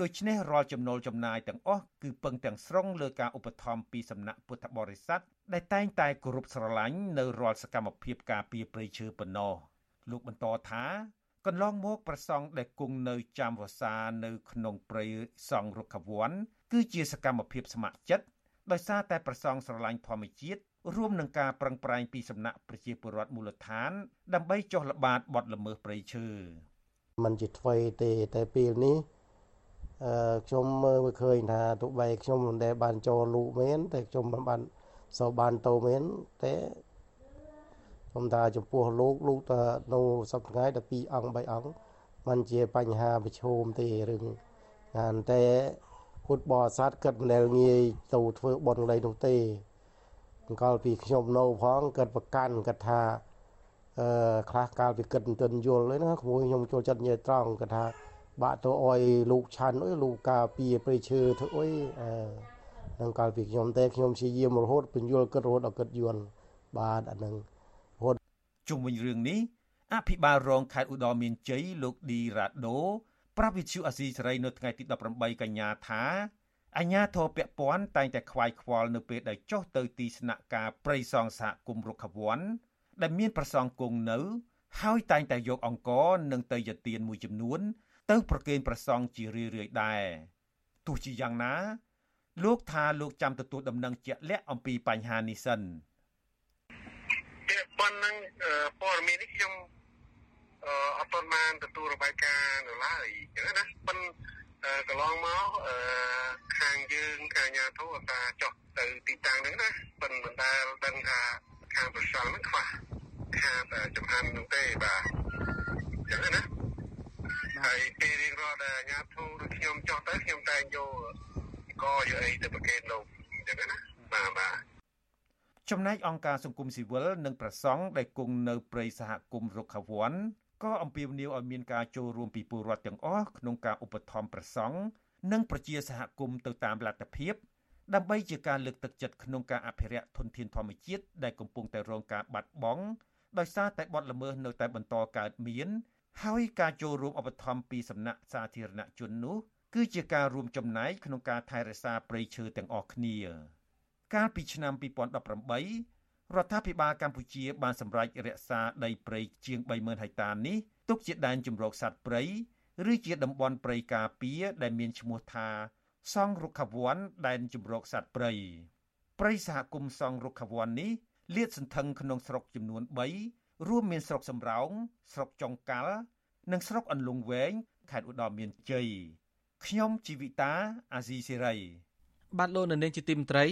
ដូច្នេះរាល់ចំណូលចំណាយទាំងអស់គឺពឹងទាំងស្រុងលើការឧបត្ថម្ភពីសំណាក់ពុទ្ធបរិស័ទដែលតែងតែគោរពស្រឡាញ់នៅរាល់សកម្មភាពការពារព្រៃឈើប៉ុណ្ណោះ លោកបន្តថាកន្លងមកប្រសង់ដែលគង់នៅចាំវសានៅក្នុងព្រៃសង់រុក្ខវ័នគឺជាសកម្មភាពស្ម័គ្រចិត្តដោយសារតែប្រសង់ស្រឡាញ់ធម្មជាតិរួមនឹងការប្រឹងប្រែងពីសំណាក់ប្រជាពលរដ្ឋមូលដ្ឋាន ដើម្បីចុះល្បាតបទល្មើសព្រៃឈើมันជាថ្មីទេតែពេលនេះអឺខ្ញុំមើលឃើញថាទោះបីខ្ញុំមិនដែលបានចូលលូកមែនតែខ្ញុំមិនបានសោបានតោមែនតែ ខ្ញុំថាចំពោះលោកលោកថានៅសប្តាហ៍ថ្ងៃ12អង្គ3អង្គมันជាបញ្ហាប្រឈមទេរឿងហានតែពុទ្ធបរិស័ទគិតមិនដែលងាយទៅធ្វើបុណ្យឡើយនោះទេកាលពីខ្ញុំនៅផងគិតប្រកាន់គិតថាអឺខ្លះកាលពីគិតមិនទាន់យល់ទេណាក្មួយខ្ញុំចូលចិត្តនិយាយត្រង់គិតថាបាក់ទៅអុយលោកឆាន់អុយលោកការពីព្រៃឈើធ្វើអុយអឺនឹងកាលពីខ្ញុំទេខ្ញុំព្យាយាមរហូតពន្យល់គិតរហូតដល់គិតយល់បាទអានឹងរហូត ជុំវិញរឿងនេះអភិបាលរងខេត្តឧត្តរមានជ័យលោកឌីរ៉ាដូប្រាប់វិទ្យុអាស៊ីសេរីនៅថ្ងៃទី18កញ្ញាថាអញ្ញាធរពពាន់តែងតែខ្វាយខ្វល់នៅពេលដែលចុះទៅទីស្នាក់ការព្រៃសងសហគមន៍រុក្ខវ័នដែលមានប្រសងគង់នៅ ហើយតែងតែយកអង្គនិងទៅយទានមួយចំនួន ទៅប្រគេនប្រសងជារឿយៗដែរទោះជាយ៉ាងណា លោកថាលោកចាំទទួលដំណឹងជាក់លាក់អំពីបញ្ហានេះសិន ពាក់ព័ន្ធនឹងព័ត៌មាននេះខ្ញុំអត់ទាន់បានទទួលរបាយការណ៍នៅឡើយអញ្ចឹងណាប៉ុន្តែកន្លងមកខាងយើងខាងអាញាធិបតេយ្យចុះទៅទីតាំងហ្នឹងណាប៉ុន្តែមិនដែលដឹងថាខាងប្រសល់ហ្នឹងខ្វះខាតចំហាន់នោះទេបាទអញ្ចឹងណាហើយពេលរៀងរាល់ដែលអាញាធិបតេយ្យខ្ញុំចុះទៅខ្ញុំតែងយកកយកអីទៅប្រគេនលោកអញ្ចឹងណាបាទបាទ ចំណែកអង្គការសង្គមស៊ីវិលនិងប្រសង់ដែលគង់នៅព្រៃសហគមន៍រុក្ខវ័នក៏អំពាវនាវឲ្យមានការចូលរួមពីពលរដ្ឋទាំងអស់ក្នុងការឧបត្ថម្ភប្រសង់និងប្រជាសហគមន៍ទៅតាមលទ្ធភាពដើម្បីជាការលើកទឹកចិត្តក្នុងការអភិរក្សធនធានធម្មជាតិដែលកំពុងតែរងការបាត់បង់ដោយសារតែបទល្មើសនៅតែបន្តកើតមាន ហើយការចូលរួមឧបត្ថម្ភពីសំណាក់សាធារណជននោះគឺជាការរួមចំណែកក្នុងការថែរក្សាព្រៃឈើទាំងអស់គ្នា កាលពីឆ្នាំ2018រដ្ឋាភិបាលកម្ពុជាបានសម្រេចរក្សាដីព្រៃជាង30000ហិកតានេះទុកជាដែនជម្រកសត្វព្រៃឬជាតំបន់ព្រៃការពារដែលមានឈ្មោះថាសង់រុក្ខវ័នដែនជម្រកសត្វព្រៃព្រៃសហគមន៍សង់រុក្ខវ័ននេះលាតសន្ធឹងក្នុងស្រុកចំនួន3រួមមានស្រុកសំរោងស្រុកចុងកាល់និងស្រុកអន្លង់វែងខេត្តឧត្តរមានជ័យខ្ញុំជីវិតាអាស៊ីសេរីបាទលោកនៅនាងជាទីមត្រី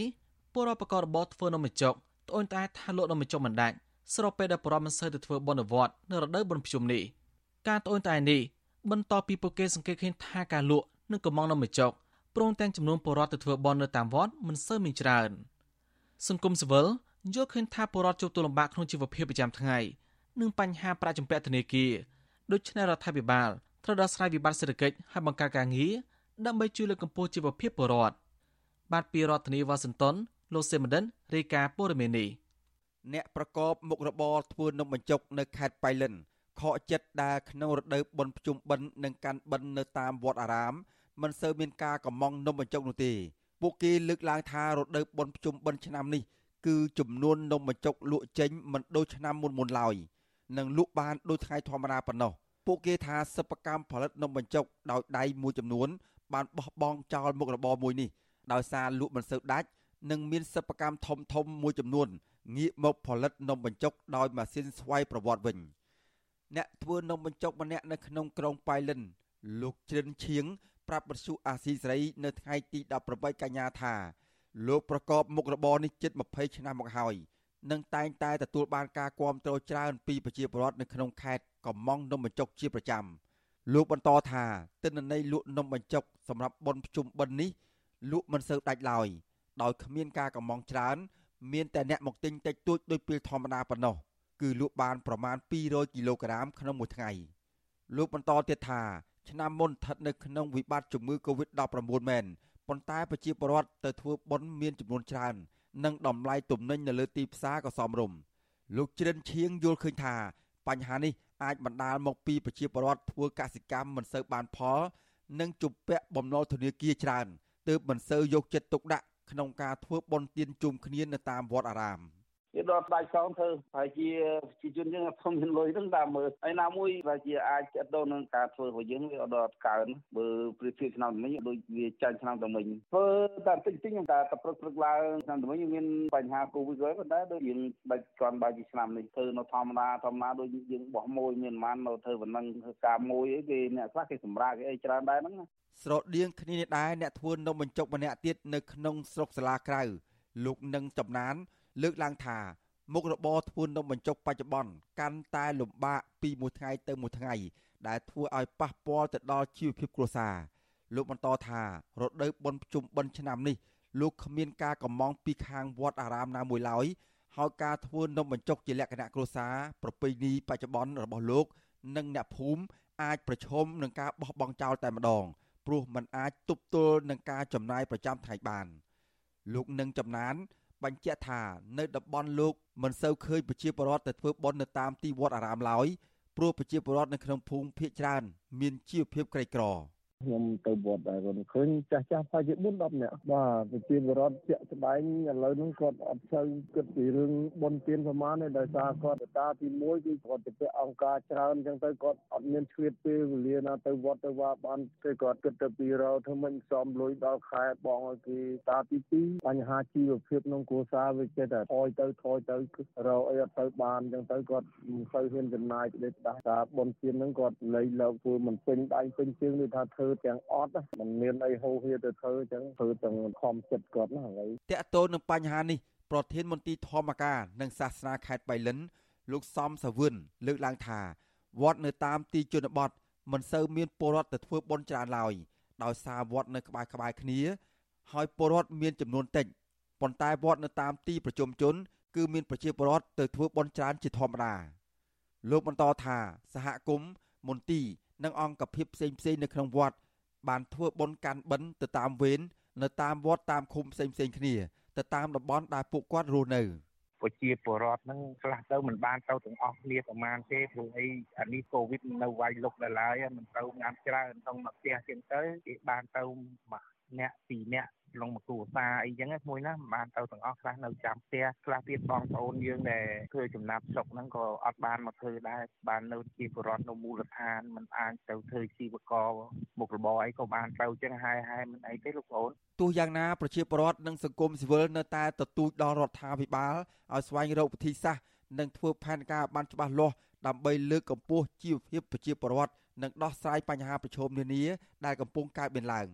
ពលរដ្ឋបករបរធ្វើនំបញ្ចុកត្អូញត្អែថាលោកនឹងមិនចុះមិនដាច់ស្របពេលដែលប្រមមិនសូវទៅធ្វើបុណ្យវត្តនៅរដូវបុណ្យភ្ជុំនេះការត្អូញត្អែនេះបន្តពីពួកគេសង្កេតឃើញថាការលក់និងកំងនំបញ្ចុកព្រមទាំងចំនួនពលរដ្ឋទៅធ្វើបុណ្យនៅតាមវត្តមិនសូវមានច្រើនសង្គមស៊ីវិលយល់ឃើញថាពលរដ្ឋជួបទូលំបាកក្នុងជីវភាពប្រចាំថ្ងៃនិងបញ្ហាប្រាក់ចម្ពាក់ធនាគារដូច្នេះរដ្ឋាភិបាលត្រូវដោះស្រាយវិបត្តិសេដ្ឋកិច្ចឲ្យបង្កើតការងារដើម្បីជួយលើកកម្ពស់ជីវភាពពលរដ្ឋបាទពីរដ្ឋធានីវ៉ាស៊ីនតោន លោកសេមដិនរាយការណ៍ព័ត៌មាននេះអ្នកប្រកបមុខរបរធ្វើនំបញ្ចុកនៅខេត្តបៃលិនខកចិត្តដែលក្នុងរដូវបុណ្យភ្ជុំបិណ្ឌនិងកាន់បិណ្ឌនៅតាមវត្តអារាមមិនសូវមានការកំងនំបញ្ចុកនោះទេពួកគេលើកឡើងថារដូវបុណ្យភ្ជុំបិណ្ឌឆ្នាំនេះគឺចំនួននំបញ្ចុកលក់ចេញមិនដូចឆ្នាំមុនមុនឡើយនិងលក់បានដូចថ្ងៃធម្មតាប៉ុណ្ណោះពួកគេថាសិប្បកម្មផលិតនំបញ្ចុកដោយដៃមួយចំនួនបានបោះបង់ចោលមុខរបរមួយនេះដោយសារលក់មិនសូវដាច់ និងមានសិប្បកម្មធំធំមួយចំនួនងាកមកផលិតនំបញ្ចុកដោយម៉ាស៊ីនស្វ័យប្រវត្តិវិញអ្នកធ្វើនំបញ្ចុកម្នាក់នៅក្នុងក្រុងប៉ៃលិន លោកជ្រិនឈៀងប្រាប់បទសុអាស៊ីសេរីនៅថ្ងៃទី18កញ្ញាថាលោកប្រកបមុខរបរនេះជិត20ឆ្នាំមកហើយនិងតែងតែទទួលបានការគាំទ្រច្រើនពីប្រជាពលរដ្ឋនៅក្នុងខេត្តកំងនំបញ្ចុកជាប្រចាំលោកបន្តថាទិន្នន័យលក់នំបញ្ចុកសម្រាប់បុណ្យភ្ជុំបិណ្ឌនេះលក់មិនសូវដាច់ឡើយ ដោយគ្មានការកំងច្រើន មានតែអ្នកមកទិញតិចតួចដោយពេលធម្មតាប៉ុណ្ណោះគឺលក់បានប្រមាណ200គីឡូក្រាមក្នុងមួយថ្ងៃលោកបន្តទៀតថាឆ្នាំមុនស្ថិតនៅក្នុងវិបត្តិជំងឺ Covid-19 មែនប៉ុន្តែប្រជាពលរដ្ឋទៅធ្វើបុណ្យមានចំនួនច្រើន និងតម្លៃទំនិញនៅលើទីផ្សារក៏សមរម្យលោកជ្រិនឈៀងយល់ឃើញថាបញ្ហានេះអាចបណ្ដាលមកពីប្រជាពលរដ្ឋធ្វើកសិកម្មមិនសូវបានផល និងជំពាក់បំណុលធនាគារច្រើនទើបមិនសូវយកចិត្តទុកដាក់ ក្នុងការធ្វើបុណ្យទានជុំគ្នានៅតាមវត្តអារាម។ វាដល់ស្ដេចសងធ្វើហើយជាប្រជាជនយើងធំមានលុយហ្នឹងតាមមើលហើយណាមួយថាជាអាចចិត្តទៅនឹងការធ្វើរបស់យើងវាដល់កើនបើប្រៀបធៀបឆ្នាំមិញដូចវាចាញ់ឆ្នាំមិញធ្វើតែតិចតិចខ្ញុំតែតែព្រឹកព្រឹកឡើងឆ្នាំមិញមានបញ្ហាកូវីដហើយប៉ុន្តែដូចយើងដាច់គ្រាន់បើជាឆ្នាំនេះធ្វើនៅធម្មតាធម្មតាដូចយើងបោះមួយមានប្រហែលនៅធ្វើប៉ុណ្ណឹងធ្វើការមួយអីគេអ្នកខ្លះគេសម្រាប់គេអីច្រើនដែរហ្នឹងស្រដៀងគ្នានេះដែរអ្នកធ្វើនំបញ្ចុកម្នាក់ទៀតនៅក្នុងស្រុកសាលាក្រៅលោកនឹងចំណាន លើកឡើងថាមុខរបរធ្វើនំបញ្ចុកបច្ចុប្បន្នកាន់តែលំបាកពីមួយថ្ងៃទៅមួយថ្ងៃ ដែលធ្វើឲ្យប៉ះពាល់ទៅដល់ជីវភាពគ្រួសារលោកបន្តថារដូវបុណ្យភ្ជុំបិណ្ឌឆ្នាំនេះលោកគ្មានការកំងពីខាងវត្តអារាមណាមួយឡើយហើយការធ្វើនំបញ្ចុកជាលក្ខណៈគ្រួសារប្រពៃណីបច្ចុប្បន្នរបស់លោក និងអ្នកភូមិអាចប្រឈមនឹងការបោះបង់ចោលតែម្ដង ព្រោះมันអាចទប់ទល់នឹងការចំណាយប្រចាំថ្ងៃបាន លោកនឹងចំណាន បញ្ជាក់ថានៅតំបន់លោកមិនសូវឃើញប្រជាពលរដ្ឋទៅធ្វើបុណ្យនៅតាមទីវត្តអារាមឡើយព្រោះប្រជាពលរដ្ឋនៅក្នុងភូមិភាគច្រើនមានជីវភាពក្រីក្រក្រ ខ្ញុំទៅវត្តដែរគាត់ឃើញចាស់ចាស់ប្រហែលជា4 10នាក់បាទប្រជាពលរដ្ឋជាក់ស្ដែងឥឡូវហ្នឹងគាត់អត់សូវគិតពីរឿងបុណ្យទានប្រមាណទេដោយសារគាត់តាទី1គឺគាត់ទៅអង្គការច្រើនអញ្ចឹងទៅគាត់អត់មានឆ្លៀតពេលវេលាណាទៅវត្តទៅវាបានគេគាត់គិតទៅពីរោធ្វើមិនសំលុយដល់ខែបងឲ្យគេតាទី2បញ្ហាជីវភាពក្នុងគ្រួសារវាចេះតែថយទៅថយទៅរោអីអត់ទៅបានអញ្ចឹងទៅគាត់មិនសូវហ៊ានចំណាយទៅដាស់តាបុណ្យទានហ្នឹងគាត់លៃលើកធ្វើមិនពេញដៃពេញជើងដូចថាធ្វើទាំងអត់មិនមានអីហូរហៀទៅធ្វើអញ្ចឹងធ្វើទាំងខំចិត្តគាត់ណាហើយតកតូននឹងបញ្ហានេះប្រធានមន្ត្រីធម្មការនិងសាសនាខេត្តបៃលិន លោកសំសាវឿនលើកឡើងថាវត្តនៅតាមទីជនបទមិនសូវមានពលរដ្ឋទៅធ្វើបុណ្យច្រើនឡើយដោយសារវត្តនៅក្បែរក្បែរគ្នា ហើយពលរដ្ឋមានចំនួនតិចប៉ុន្តែវត្តនៅតាមទីប្រជុំជន គឺមានប្រជាពលរដ្ឋទៅធ្វើបុណ្យច្រើនជាធម្មតាលោកបន្តថាសហគមន៍មន្ទីរ និងអង្គភាពផ្សេងផ្សេងនៅក្នុងវត្តបានធ្វើបុណ្យកាន់បិណ្ឌទៅតាមវេននៅតាមវត្តតាមឃុំផ្សេងផ្សេងគ្នាទៅតាមតំបន់ដែលពួកគាត់រស់នៅប្រជាពលរដ្ឋហ្នឹងខ្លះទៅមិនបានទៅទាំងអស់គ្នាប្រហែលទេព្រោះអីអានេះកូវីដនៅវាយលុកដល់ហើយមិនទៅញ៉ាំច្រើនក្នុងមួយផ្ទះជាងទៅគេបានទៅមួយអ្នកពីរអ្នក ក្នុងមួយគ្រួសារអីចឹងមួយណាមិនបានទៅទាំងអស់ខ្លះនៅចាំផ្ទះខ្លះទៀតបងប្អូនយើងដែលធ្វើចំណាប់ស្រុកហ្នឹងក៏អត់បានមកធ្វើដែរបាននៅជាពលរដ្ឋនៅមូលដ្ឋានមិនអាចទៅធ្វើជីវករមុខរបរអីក៏បានទៅចឹងហើយហើយមិនអីទេលោកប្អូនទោះយ៉ាងណាប្រជាពលរដ្ឋនិងសង្គមស៊ីវិលនៅតែទទូចដល់រដ្ឋាភិបាលឲ្យស្វែងរកវិធីសាស្ត្រនិងធ្វើផែនការបានច្បាស់លាស់ដើម្បីលើកកម្ពស់ជីវភាពប្រជាពលរដ្ឋនិងដោះស្រាយបញ្ហាប្រឈមនានាដែលកំពុងកើតមានឡើង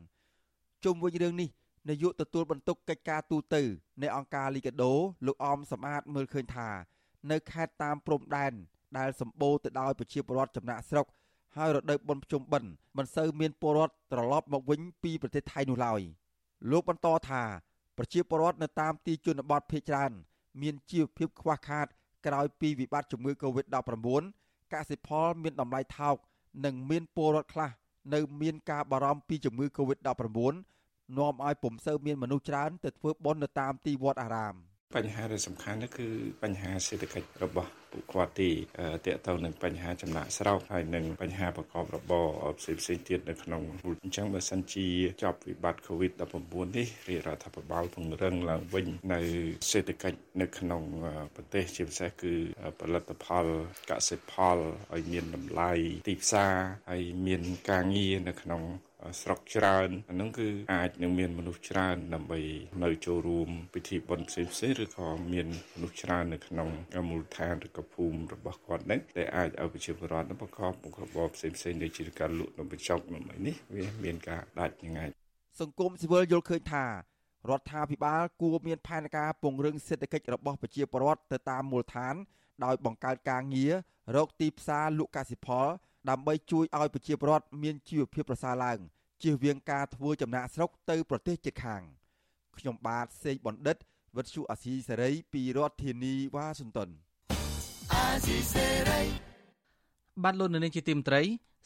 ជុំវិញរឿងនេះ នាយកទទួលបន្ទុកកិច្ចការទូតនៃអង្គការលីកាដូលោកអមសំអាតមើលឃើញថា នៅខេត្តតាមព្រំដែនដែលសម្បូរទៅដោយប្រជាពលរដ្ឋចំណាក់ស្រុកហើយរដូវបុណ្យភ្ជុំបិណ្ឌមិនសូវមានពលរដ្ឋត្រឡប់មកវិញពីប្រទេសថៃនោះឡើយលោកបន្តថាប្រជាពលរដ្ឋនៅតាមទីជនបទភ ieck ច្រើន មានជីវភាពខ្វះខាត ក្រោយពីវិបត្តិជំងឺ Covid-19 កសិផលមានតម្លៃថោក និងមានពលរដ្ឋខ្លះនៅមានការបារម្ភពីជំងឺ Covid-19 នាំឲ្យពុំសូវមានមនុស្សច្រើនទៅធ្វើបុណ្យនៅតាមទីវត្តអារាមបញ្ហាដែលសំខាន់នោះគឺបញ្ហាសេដ្ឋកិច្ចរបស់ពួកគាត់ទីតកតទៅនឹងបញ្ហាចំណាក់ស្រោចហើយនឹងបញ្ហាប្រកបរបរផ្សេងផ្សេងទៀតនៅក្នុងអញ្ចឹងបើសិនជាចប់វិបត្តិ COVID-19 នេះរាជរដ្ឋាភិបាលពង្រឹងឡើងវិញនៅសេដ្ឋកិច្ចនៅក្នុងប្រទេសជាពិសេសគឺផលិតផលកសិផលឲ្យមានតម្លៃទីផ្សារហើយមានការងារនៅក្នុង ស្រុកច្រើនអានោះគឺអាចនឹងមានមនុស្សច្រើនដើម្បីនៅចូលរួមពិធីបុណ្យផ្សេងផ្សេងឬក៏មានមនុស្សច្រើននៅក្នុងមូលដ្ឋានឬក៏ភូមិរបស់គាត់នឹងដែលអាចឲ្យប្រជាពលរដ្ឋនឹងប្រកបមុខរបរផ្សេងផ្សេងដូចជាការលក់នំបញ្ចុកនំអីនេះវាមានការដាច់ញ៉ាយសង្គមស៊ីវិលយល់ឃើញថារដ្ឋាភិបាលគួរមានផែនការពង្រឹងសេដ្ឋកិច្ចរបស់ប្រជាពលរដ្ឋទៅតាមមូលដ្ឋានដោយបង្កើតការងាររកទីផ្សារលក់កសិផល ដើម្បីជួយឲ្យប្រជាពលរដ្ឋមានជីវភាពប្រសើរឡើងជៀសវាងការធ្វើចំណាកស្រុកទៅប្រទេសជិតខាងខ្ញុំបាទសេកបណ្ឌិតវិទ្យុអាស៊ីសេរីពីរដ្ឋធានីវ៉ាស៊ីនតោនអាស៊ីសេរីបានលោកនៅនាងជាទីមត្រី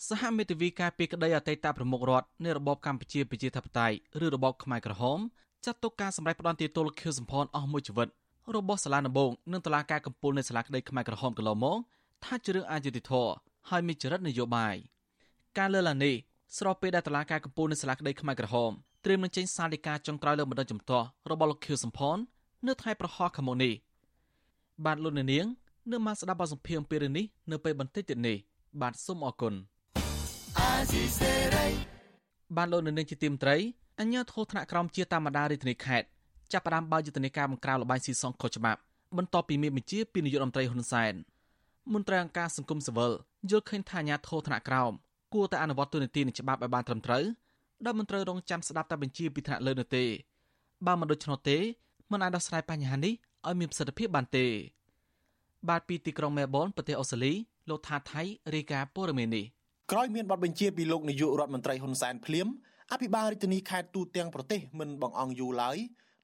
សហមេធាវីការពីក្តីអតីតប្រមុខរដ្ឋនៃរបបកម្ពុជាប្រជាធិបតេយ្យឬរបបខ្មែរក្រហមចាត់ទុកការសម្ដែងផ្ដន់ទាទល់ខៀវសំផនអស់មួយជីវិតរបស់សាលាដំបងនិងតុលាការកំពូលនៃសាលាក្តីខ្មែរក្រហមកន្លងមកថាជារឿងអយុត្តិធម៌ ហើយមានចរិតនយោបាយការលើកឡើងនេះស្របពេលដែលតឡាការកំពូលនៃសាលាក្តីខ្មែរក្រហមត្រៀមនឹងចេញសាលដីកាចុងក្រោយលើបណ្ដឹងចំទាស់របស់លោកខៀវសំផននៅថ្ងៃប្រហោះខាងមុខនេះបាទលោកនាងនៅមកស្ដាប់បទសម្ភាសន៍អំពីរឿងនេះនៅពេលបន្តិចទៀតនេះបាទសូមអរគុណបាទលោកនាងជាទីមត្រីអញ្ញាធោថ្នាក់ក្រមជាតាមដារាជធានីខេត្តចាប់ផ្ដើមបើកយុទ្ធនាការបង្ក្រាបលបាយស៊ីសងខុសច្បាប់បន្ទាប់ពីមានបញ្ជាពីនាយករដ្ឋមន្ត្រីហ៊ុនសែនមន្ត្រីអង្គការសង្គមស៊ីវិល យល់ឃើញថាអាញាធោថ្នាក់ក្រោមគួរតែអនុវត្តទូនីតិនិងច្បាប់ឲ្យបានត្រឹមត្រូវដោយមិនត្រូវរងចាំស្ដាប់តែបញ្ជាពីថ្នាក់លើនោះទេបើមិនដូច្នោះទេមិនអាចដោះស្រាយបញ្ហានេះឲ្យមានប្រសិទ្ធភាពបានទេ បាទពីទីក្រុងមែលប៊នប្រទេសអូស្ត្រាលីលោកថាថៃរាយការណ៍ព័ត៌មាននេះក្រោយមានបទបញ្ជាពីលោកនាយករដ្ឋមន្ត្រីហ៊ុនសែនភ្លាមអភិបាលរាជធានីខេត្តទូទាំងប្រទេសមិនបងអង្គយូរឡើយ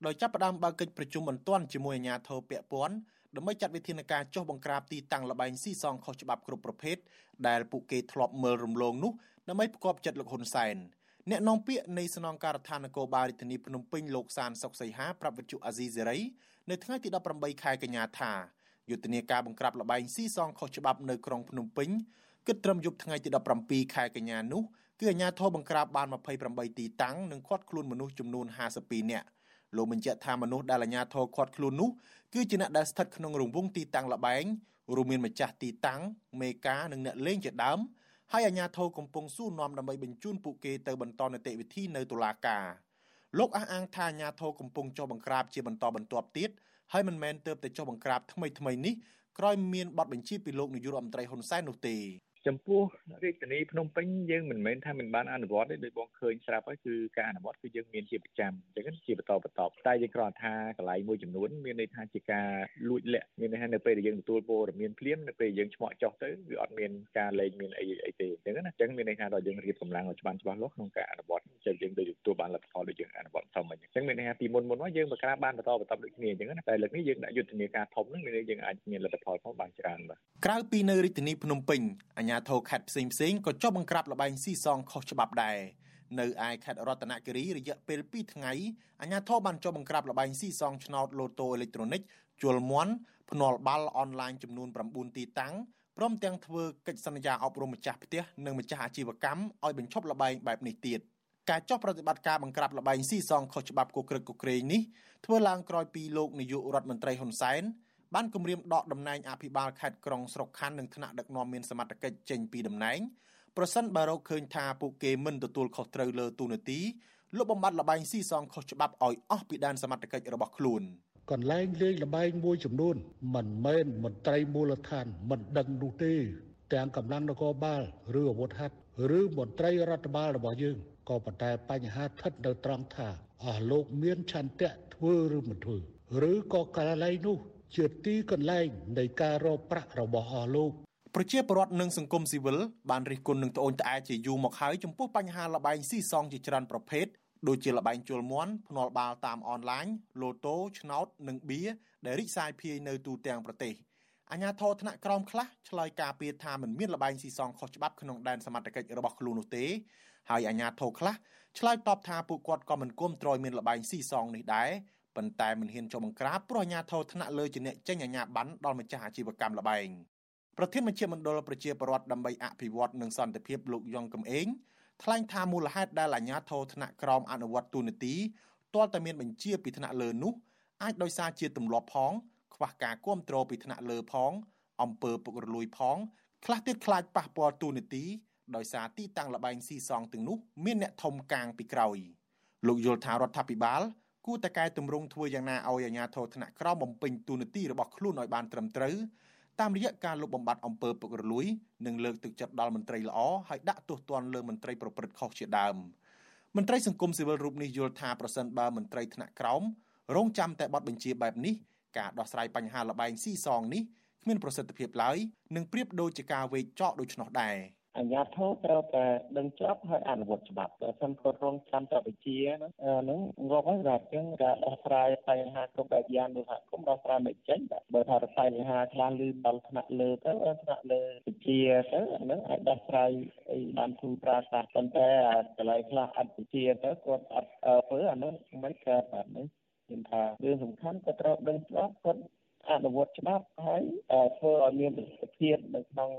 ដោយចាប់ផ្ដើមបើកកិច្ចប្រជុំបន្ទាន់ជាមួយអាជ្ញាធរពាក់ព័ន្ធ ដើម្បីចាត់វិធានការចុះបង្ក្រាបទីតាំងលបែងស៊ីសងខុសច្បាប់គ្រប់ប្រភេទដែលពួកគេធ្លាប់មើលរំលងនោះដើម្បីផ្គប់ចិត្តលោកហ៊ុនសែនអ្នកនាំពាក្យនៃស្នងការដ្ឋាននគរបាលរាជធានីភ្នំពេញលោកសានសុកសីហាប្រាប់វិទ្យុអាស៊ីសេរីនៅថ្ងៃទី18ខែកញ្ញាថាយុទ្ធនាការបង្ក្រាបលបែងស៊ីសងខុសច្បាប់នៅក្រុងភ្នំពេញគិតត្រឹមយប់ថ្ងៃទី17ខែកញ្ញានោះគឺអាជ្ញាធរបង្ក្រាបបាន28ទីតាំងនិងឃាត់ខ្លួនមនុស្សចំនួន52នាក់ លោកបញ្ជាក់ថាមនុស្សដែលអាជ្ញាធរឃាត់ខ្លួននោះគឺជាអ្នកដែលស្ថិតក្នុងរង្វង់ទីតាំងលបែងរួមមានម្ចាស់ទីតាំងមេការនិងអ្នកលេងជាដើមហើយអាជ្ញាធរកំពុងស៊ូនាំដើម្បីបញ្ជូនពួកគេទៅបន្តនីតិវិធីនៅតុលាការលោកអះអាងថាអាជ្ញាធរកំពុងចុះបង្ក្រាបជាបន្តបន្ទាប់ទៀតហើយមិនមែនទើបតែចុះបង្ក្រាបថ្មីថ្មីនេះក្រោយមានបទបញ្ជាពីលោកនាយករដ្ឋមន្ត្រីហ៊ុនសែននោះទេ ចំពោះរាជធានីភ្នំពេញយើងមិនមែនថាមិនបានអនុវត្តទេដោយបងឃើញស្រាប់ហើយគឺការអនុវត្តគឺយើងមានជាប្រចាំអញ្ចឹងជាបន្តបន្តតែយើងគ្រាន់ថាកន្លែងមួយចំនួនមានន័យថាជាការលួចលាក់មានន័យថានៅពេលដែលយើងទទួលព័ត៌មានភ្លាមនៅពេលយើងឆ្មក់ចោះទៅវាអត់មានការលែងមានអីអីទេអញ្ចឹងណាអញ្ចឹងមានន័យថាដល់យើងរៀបកម្លាំងឲ្យច្បាស់ច្បាស់លាស់ក្នុងការអនុវត្តចឹងយើងដូចទទួលបានលទ្ធផលដូចយើងអនុវត្តសមអញ្ចឹងមានន័យថាពីមុនមុនមកយើងមកក្រាបបានបន្តបន្តដូចគ្នាអញ្ចឹងណាតែលើកនេះយើងដាក់យុទ្ធនាការធំហ្នឹងមានន័យយើងអាចមានលទ្ធផលផងបានច្រើនបាទក្រៅពីនៅរាជធានីភ្នំពេញអាជ្ញាធរខេត្តផ្សេងផ្សេងក៏ចុះបង្ក្រាបលបែងស៊ីសងខុសច្បាប់ដែរនៅឯខេត្តរតនគិរីរយៈពេល2ថ្ងៃអាជ្ញាធរបានចុះបង្ក្រាបលបែងស៊ីសងឆ្នោតលូតូអេឡិចត្រូនិកជលមន់ភ្នាល់បាល់អនឡាញចំនួន9ទីតាំងព្រមទាំងធ្វើកិច្ចសន្យាអប់រំម្ចាស់ផ្ទះនិងម្ចាស់អាជីវកម្មឲ្យបញ្ឈប់លបែងបែបនេះទៀតការចុះប្រតិបត្តិការបង្ក្រាបលបែងស៊ីសងខុសច្បាប់គូក្រឹកគូក្រែងនេះធ្វើឡើងក្រោយពីលោកនាយករដ្ឋមន្ត្រីហ៊ុនសែន បានគម្រាមដកតំណែងអភិបាលខេត្តក្រុងស្រុកខណ្ឌនិងថ្នាក់ដឹកនាំមានសមត្ថកិច្ចចេញពីតំណែងប្រសិនបើរកឃើញថាពួកគេមិនទទួលខុសត្រូវលើទូនាទីលុបបំបាត់លបែងស៊ីសងខុសច្បាប់ឲ្យអស់ពីដែនសមត្ថកិច្ចរបស់ខ្លួន កន្លែងលេងលបែងមួយចំនួន មិនមែនមន្ត្រីមូលដ្ឋាន មិនដឹងនោះទេ ទាំងកម្លាំងនគរបាលឬអាវុធហត្ថឬមន្ត្រីរដ្ឋបាលរបស់យើងក៏ប៉ុន្តែបញ្ហាស្ថិតនៅត្រង់ថាអស់លោកមានឆន្ទៈធ្វើឬមិនធ្វើឬក៏កន្លែងនោះ ជាទីកន្លែងនៃការរកប្រាក់របស់អស់លោកប្រជាពលរដ្ឋនិងសង្គមស៊ីវិលបានរិះគន់នឹងត្អូញត្អែជាយូរមកហើយចំពោះបញ្ហាលបែងស៊ីសងជាច្រើនប្រភេទដូចជាលបែងជលមន់ភ្នាល់បាល់តាមអនឡាញលូតូឆ្នោតនិងបៀដែលរីកសាយភាយនៅទូទាំងប្រទេសអាញាធរថ្នាក់ក្រោមខ្លះឆ្លើយការពីថាមិនមានលបែងស៊ីសងខុសច្បាប់ក្នុងដែនសមត្ថកិច្ចរបស់ខ្លួននោះទេហើយអាញាធរខ្លះឆ្លើយតបថាពួកគាត់ក៏មិនគាំទ្រមានលបែងស៊ីសងនេះដែរ ប៉ុន្តែមិនហ៊ានចុះបង្ក្រាបព្រោះអាជ្ញាធរថ្នាក់លើជាអ្នកចេញអាជ្ញាប័ណ្ណដល់ម្ចាស់អាជីវកម្មលបែងប្រធានមជ្ឈមណ្ឌលប្រជាពលរដ្ឋដើម្បីអភិវឌ្ឍនិងសន្តិភាពលោកយ៉ងកំឯងថ្លែងថាមូលហេតុដែលអាជ្ញាធរថ្នាក់ក្រោមអនុវត្តទូនាទីទាល់តែមានបញ្ជាពីថ្នាក់លើនោះអាចដោយសារជាទម្លាប់ផងខ្វះការគ្រប់គ្រងពីថ្នាក់លើផងអំពើពុករលួយផងខ្លះទៀតខ្លាចប៉ះពាល់ទូនាទីដោយសារទីតាំងលបែងស៊ីសងទាំងនោះមានអ្នកធំកាងពីក្រោយលោកយល់ថារដ្ឋាភិបាល គួរតែកែតម្រង់ធ្វើយ៉ាងណាឲ្យអាជ្ញាធរថ្នាក់ក្រោមបំពេញទូនាទីរបស់ខ្លួនឲ្យបានត្រឹមត្រូវតាមរយៈការលុបបំបាត់អំពើពុករលួយនិងលើកទឹកចិត្តដល់មន្ត្រីល្អហើយដាក់ទោសទណ្ឌលើមន្ត្រីប្រព្រឹត្តខុសជាដើមមន្ត្រីសង្គមស៊ីវិលរូបនេះយល់ថាប្រសិនបើមន្ត្រីថ្នាក់ក្រោមរងចាំតែបទបញ្ជាបែបនេះការដោះស្រាយបញ្ហាលបែងស៊ីសងនេះគ្មានប្រសិទ្ធភាពឡើយនិងប្រៀបដូចជាការវេកចោលដូច្នោះដែរ អាញាធរត្រូវតែដឹងច្បាប់ហើយអនុវត្តច្បាប់តែសិនគាត់រងចាំតែវិជាហ្នឹងងាប់ហើយបាទអញ្ចឹងការដោះស្រាយបញ្ហាគ្រប់បែបយ៉ាងនោះថាគុំដោះស្រាយមិនចេញបាទបើថាបញ្ហាខ្លះលឺដល់ថ្នាក់លើទៅថ្នាក់លើវិជាទៅអាហ្នឹងអាចដោះស្រាយអីបានធូរប្រាសាប៉ុន្តែកន្លែងខ្លះអត់វិជាទៅគាត់អត់ធ្វើអាហ្នឹងមិនកើតបាទនេះខ្ញុំថារឿងសំខាន់គាត់ត្រូវដឹងច្បាប់គាត់ អនុវត្តច្បាប់ហើយធ្វើឲ្យមានប្រសិទ្ធភាពនៅក្នុង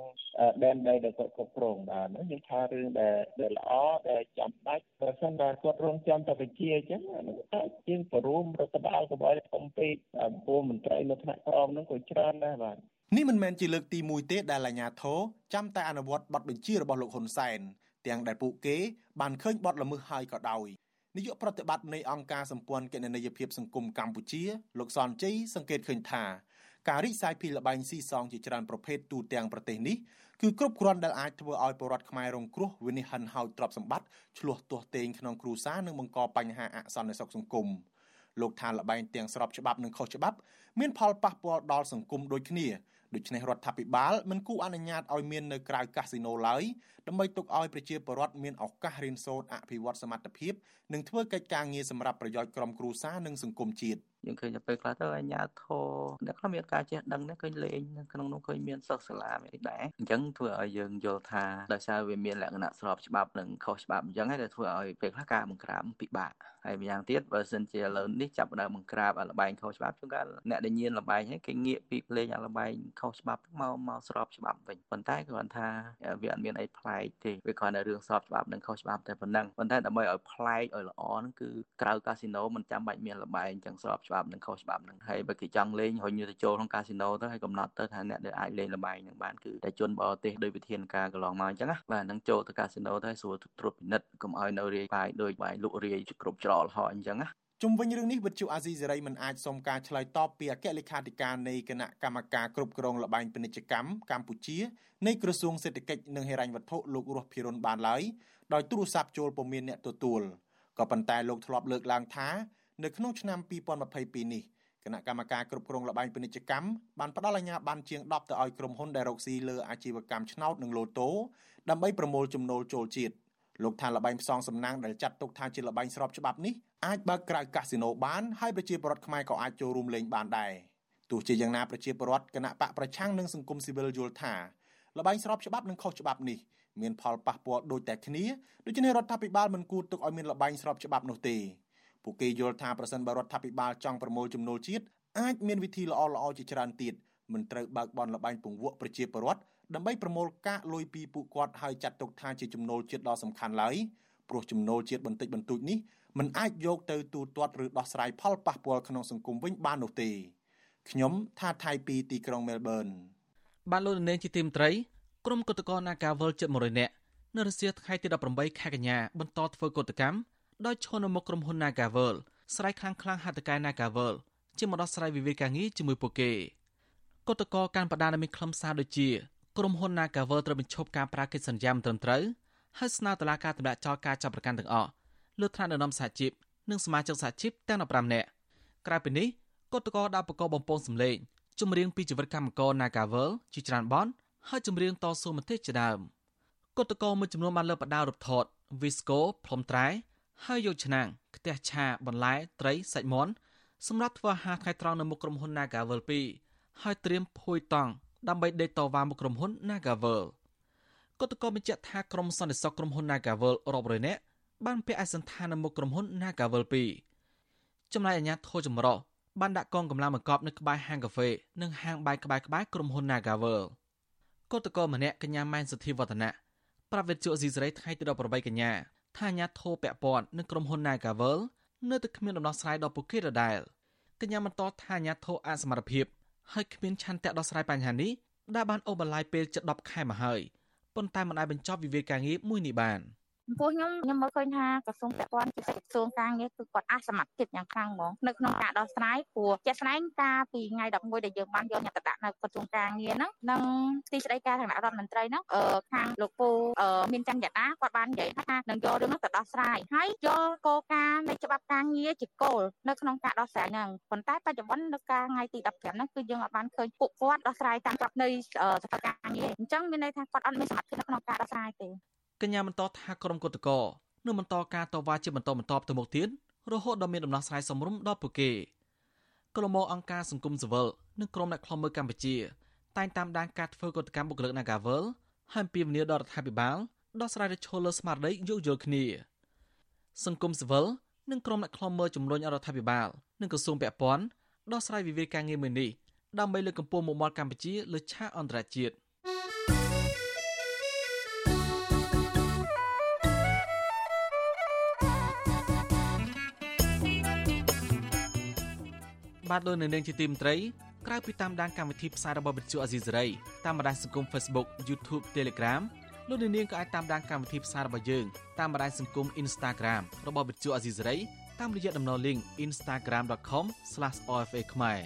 ដែនដីដែលគាត់គ្រប់គ្រងបាទហ្នឹងខ្ញុំថារឿងដែលដែលល្អដែលចាំបាច់បើសិនតែគាត់រងចាំតែវិជាអញ្ចឹងហ្នឹងតែជាងបរួមរដ្ឋបាលកុំឲ្យធំពេកពលមន្ត្រីនៅថ្នាក់ក្រោមហ្នឹងក៏ច្រើនដែរបាទនេះមិនមែនជាលើកទី1ទេដែលអាជ្ញាធរចាំតែអនុវត្តបទបញ្ជារបស់លោកហ៊ុនសែនទាំងដែលពួកគេបានឃើញបទល្មើសហើយក៏ដោយ នាយកប្រតិបត្តិនៃអង្គការសម្ព័ន្ធគណនេយ្យភាពសង្គមកម្ពុជាលោកសនជ័យសង្កេតឃើញថាការរីកសាយពីលបែងស៊ីសងជាច្រើនប្រភេទទូទាំងប្រទេសនេះគឺគ្រប់គ្រាន់ដែលអាចធ្វើឲ្យពលរដ្ឋខ្មែររងគ្រោះវិនិច្ឆ័យហិនហោចទ្រព្យសម្បត្តិឆ្លោះទាស់ទែងក្នុងគ្រួសារនិងបង្កបញ្ហាអសន្តិសុខសង្គមលោកថាលបែងទាំងស្របច្បាប់និងខុសច្បាប់មានផលប៉ះពាល់ដល់សង្គមដូចគ្នាដូច្នេះរដ្ឋាភិបាលមិនគួរអនុញ្ញាតឲ្យមាននៅក្រៅកាស៊ីណូឡើយ ដើម្បីទុកឲ្យប្រជាពលរដ្ឋមានឱកាសរៀនសូត្រអភិវឌ្ឍសមត្ថភាពនិងធ្វើកិច្ចការងារសម្រាប់ប្រយោជន៍ក្រុមគ្រួសារនិងសង្គមជាតិយើងឃើញទៅពេលខ្លះទៅអាញាធរអ្នកខ្លះមានការចេះដឹងនេះឃើញលេងក្នុងនោះឃើញមានសិស្សសាលាមានដែរអញ្ចឹងធ្វើឲ្យយើងយល់ថាដោយសារវាមានលក្ខណៈស្របច្បាប់និងខុសច្បាប់អញ្ចឹងហើយដែលធ្វើឲ្យពេលខ្លះការបង្ក្រាបពិបាកហើយម្យ៉ាងទៀតបើសិនជាឥឡូវនេះចាប់ដើមបង្ក្រាបអាលបែងខុសច្បាប់ជួនកាលអ្នកដែលញៀនលបែងហ្នឹងគេងាកពីលេងអាលបែងខុសច្បាប់មកមកស្របច្បាប់វិញប៉ុន្តែគ្រាន់ថាវាអត់មានអីប្លែកទេវាគ្រាន់តែរឿងស្របច្បាប់និងខុសច្បាប់តែប៉ុណ្ណឹងប៉ុន្តែដើម្បីឲ្យប្លែកឲ្យល្អហ្នឹងគឺក្រៅកាស៊ីណូមិនចាំបាច់មានលបែងចឹងស្របច្បាប់និងខុសច្បាប់ហ្នឹងហើយបើគេចង់លេងរុញទៅចូលក្នុងកាស៊ីណូទៅហើយកំណត់ទៅថាអ្នកដែលអាចលេងលបែងហ្នឹងបានគឺតែជនបរទេសដោយវិធានការកន្លងមកអញ្ចឹងណាបាទហ្នឹងចូលទៅកាស៊ីណូទៅស្រួលត្រួតពិនិត្យកុំឲ្យនៅរាយបាយដោយបាយលក់រាយគ្រប់ច្រកលហអញ្ចឹងណា ជុំវិញរឿងនេះវិទ្យុអាស៊ីសេរីមិនអាចសុំការឆ្លើយតបពីអគ្គលេខាធិការនៃគណៈកម្មការគ្រប់គ្រងលបែងពាណិជ្ជកម្មកម្ពុជានៃក្រសួងសេដ្ឋកិច្ចនិងហិរញ្ញវត្ថុលោករស់ភិរុនបានឡើយដោយទូរស័ព្ទចូលពុំមានអ្នកទទួលក៏ប៉ុន្តែលោកធ្លាប់លើកឡើងថានៅក្នុងឆ្នាំ2022នេះគណៈកម្មការគ្រប់គ្រងលបែងពាណិជ្ជកម្មបានផ្ដល់អាជ្ញាប័ណ្ណជាង10ទៅឲ្យក្រុមហ៊ុនដែលរកស៊ីលើអាជីវកម្មឆ្នោតនិងលូតូដើម្បីប្រមូលចំណូលចូលជាតិ លោកថាលបែងផ្សងសំណាងដែលចាត់ទុកថាជាលបែងស្របច្បាប់នេះអាចបើកក្រៅកាស៊ីណូបានហើយប្រជាពលរដ្ឋខ្មែរក៏អាចចូលរួមលេងបានដែរទោះជាយ៉ាងណាប្រជាពលរដ្ឋគណៈបកប្រឆាំងនិងសង្គមស៊ីវិលយល់ថាលបែងស្របច្បាប់និងខុសច្បាប់នេះមានផលប៉ះពាល់ដូចតែគ្នាដូច្នេះរដ្ឋាភិបាលមិនគួរទុកឲ្យមានលបែងស្របច្បាប់នោះទេពួកគេយល់ថាប្រសិនបើរដ្ឋាភិបាលចង់ប្រមូលចំណូលជាតិអាចមានវិធីល្អៗជាច្រើនទៀតមិនត្រូវបើកបនលបែងពង្វក់ប្រជាពលរដ្ឋ ដើម្បីប្រមូលកាកលុយពីពួកគាត់ហើយចាត់ទុកថាជាចំណូលជាតិដ៏សំខាន់ឡើយព្រោះចំណូលជាតិបន្តិចបន្តួចនេះมันអាចយកទៅទូទាត់ឬដោះស្រាយផលប៉ះពាល់ក្នុងសង្គមវិញបាននោះទេខ្ញុំថាថៃពីទីក្រុងមែលប៊នបានលោកនាងជាទីមត្រីក្រុមកុតកោនាការវលជិត100នាក់នៅរសៀលថ្ងៃទី18ខែកញ្ញាបន្តធ្វើកុតកម្មដោយឈរនៅមុខក្រុមហ៊ុន Nagavel ស្រ័យខ្លាំងខ្លាំងហត្ថកាយ Nagavel ជាមកដោះស្រាយវិវាទការងារជាមួយពួកគេកុតកោកាន់បដាមានខ្លឹមសារដូចជា ក្រុមហ៊ុន Nagavel ត្រូវបញ្ឈប់ការប្រាកិច្ចសន្យាមិនត្រឹមត្រូវហើយស្នើតុលាការទម្លាក់ចោលការចាប់ប្រកាន់ទាំងអស់លើឋានដឹកនាំសហជីពនិងសមាជិកសហជីពទាំង15នាក់ក្រៅពីនេះគឧតកោដាក់បកបំពងសម្លេងជំរៀងពីជីវិតកម្មករ Nagavel ជាច្រើនបនហើយជំរៀងតស៊ូមតិជាដើមគឧតកោមួយចំនួនបានលើកបដារូបថត Visco ផ្លុំត្រែហើយយកឆ្នាំងខ្ទះឆាបន្លែត្រីសាច់មាន់សម្រាប់ធ្វើអាហារថ្ងៃត្រង់នៅមុខក្រុមហ៊ុន Nagavel 2ហើយត្រៀមភួយតង់ ដើម្បីដេកតវ៉ាមុខក្រុមហ៊ុន Nagavel គណៈកម្មបញ្ជាក់ថាក្រុមសន្តិសុខក្រុមហ៊ុន Nagavel រាប់រយនាក់បានពាក់ឯកសណ្ឋាននៅមុខក្រុមហ៊ុន Nagavel 2ចំណែកអាជ្ញាធរចម្រុះបានដាក់កងកម្លាំងបង្កប់នៅក្បែរហាងកាហ្វេនិងហាងបាយក្បែរក្បែរក្រុមហ៊ុន Nagavel គឧតកោម្នាក់កញ្ញាម៉ែនសុធីវឌ្ឍនៈប្រាប់វិទ្យុអេស៊ីសរ៉ៃថ្ងៃទី18កញ្ញាថាអាញាធរពាក់ព័ន្ធនឹងក្រុមហ៊ុន Nagavel នៅតែគ្មានដំណោះស្រាយដល់ពួកគេដដែលកញ្ញាបន្តថាអាញាធរអសមត្ថភាព ហើយគ្មានឆន្ទៈដោះស្រាយបញ្ហានេះដែលបានអូសបន្លាយពេលជិត10ខែមកហើយប៉ុន្តែមិនអាចបញ្ចប់វិវាទការងារមួយនេះបាន។ ចំពោះខ្ញុំខ្ញុំមើលឃើញថាក្រសួងពាក់ព័ន្ធជាក្រសួងការងារគឺគាត់អសមត្ថភាពយ៉ាងខ្លាំងហ្មងនៅក្នុងការដោះស្រាយព្រោះជាក់ស្ដែងការពីថ្ងៃ11ដែលយើងបានយកអ្នកទៅដាក់នៅក្រសួងការងារហ្នឹងនិងទីស្តីការគណៈរដ្ឋមន្ត្រីហ្នឹងអឺខាងលោកពូមានច័ន្ទយតាគាត់បាននិយាយថានឹងយករឿងហ្នឹងទៅដោះស្រាយហើយយកគោលការណ៍នៃច្បាប់ការងារជាគោលនៅក្នុងការដោះស្រាយហ្នឹងប៉ុន្តែបច្ចុប្បន្ននៅការថ្ងៃទី15ហ្នឹងគឺយើងអត់បានឃើញពួកគាត់ដោះស្រាយតាមច្បាប់នៃសកលការងារអញ្ចឹងមានន័យថាគាត់អត់មានសមត្ថភាពនៅក្នុងការដោះស្រាយទេ កញ្ញាបន្តថាក្រុមគឧតកោនឹងបន្តការតវ៉ាជាបន្តបន្ទាប់ទៅមុខទៀតរហូតដល់មានដំណោះស្រាយសមរម្យដល់ពួកគេក្រុមអង្គការសង្គមស៊ីវិលនិងក្រុមអ្នកខ្លំមើលកម្ពុជា តែងតាមដានការធ្វើកតកម្មបុគ្គលិក Nagavel ហើយពីវនីដល់រដ្ឋាភិបាលដោះស្រាយរឈលលើស្មារតីយោគយល់គ្នា សង្គមស៊ីវិលនិងក្រុមអ្នកខ្លំមើលជំរុញរដ្ឋាភិបាលនិងក្រសួងពាក់ព័ន្ធដោះស្រាយវិវាទការងារមួយនេះដើម្បីលើកកម្ពស់មុខមាត់កម្ពុជាលើឆាកអន្តរជាតិ បាទលោកនៅនាងជាទីមត្រីក្រៅពីតាមដានកម្មវិធីផ្សាយរបស់វិទ្យុអាស៊ីសេរីតាមបណ្ដាញសង្គម Facebook YouTube Telegram លោកនៅនាងក៏អាចតាមដានកម្មវិធីផ្សាយរបស់យើងតាមបណ្ដាញសង្គម Instagram របស់វិទ្យុអាស៊ីសេរីតាមរយៈតំណ link instagram.com/ofa ខ្មែរ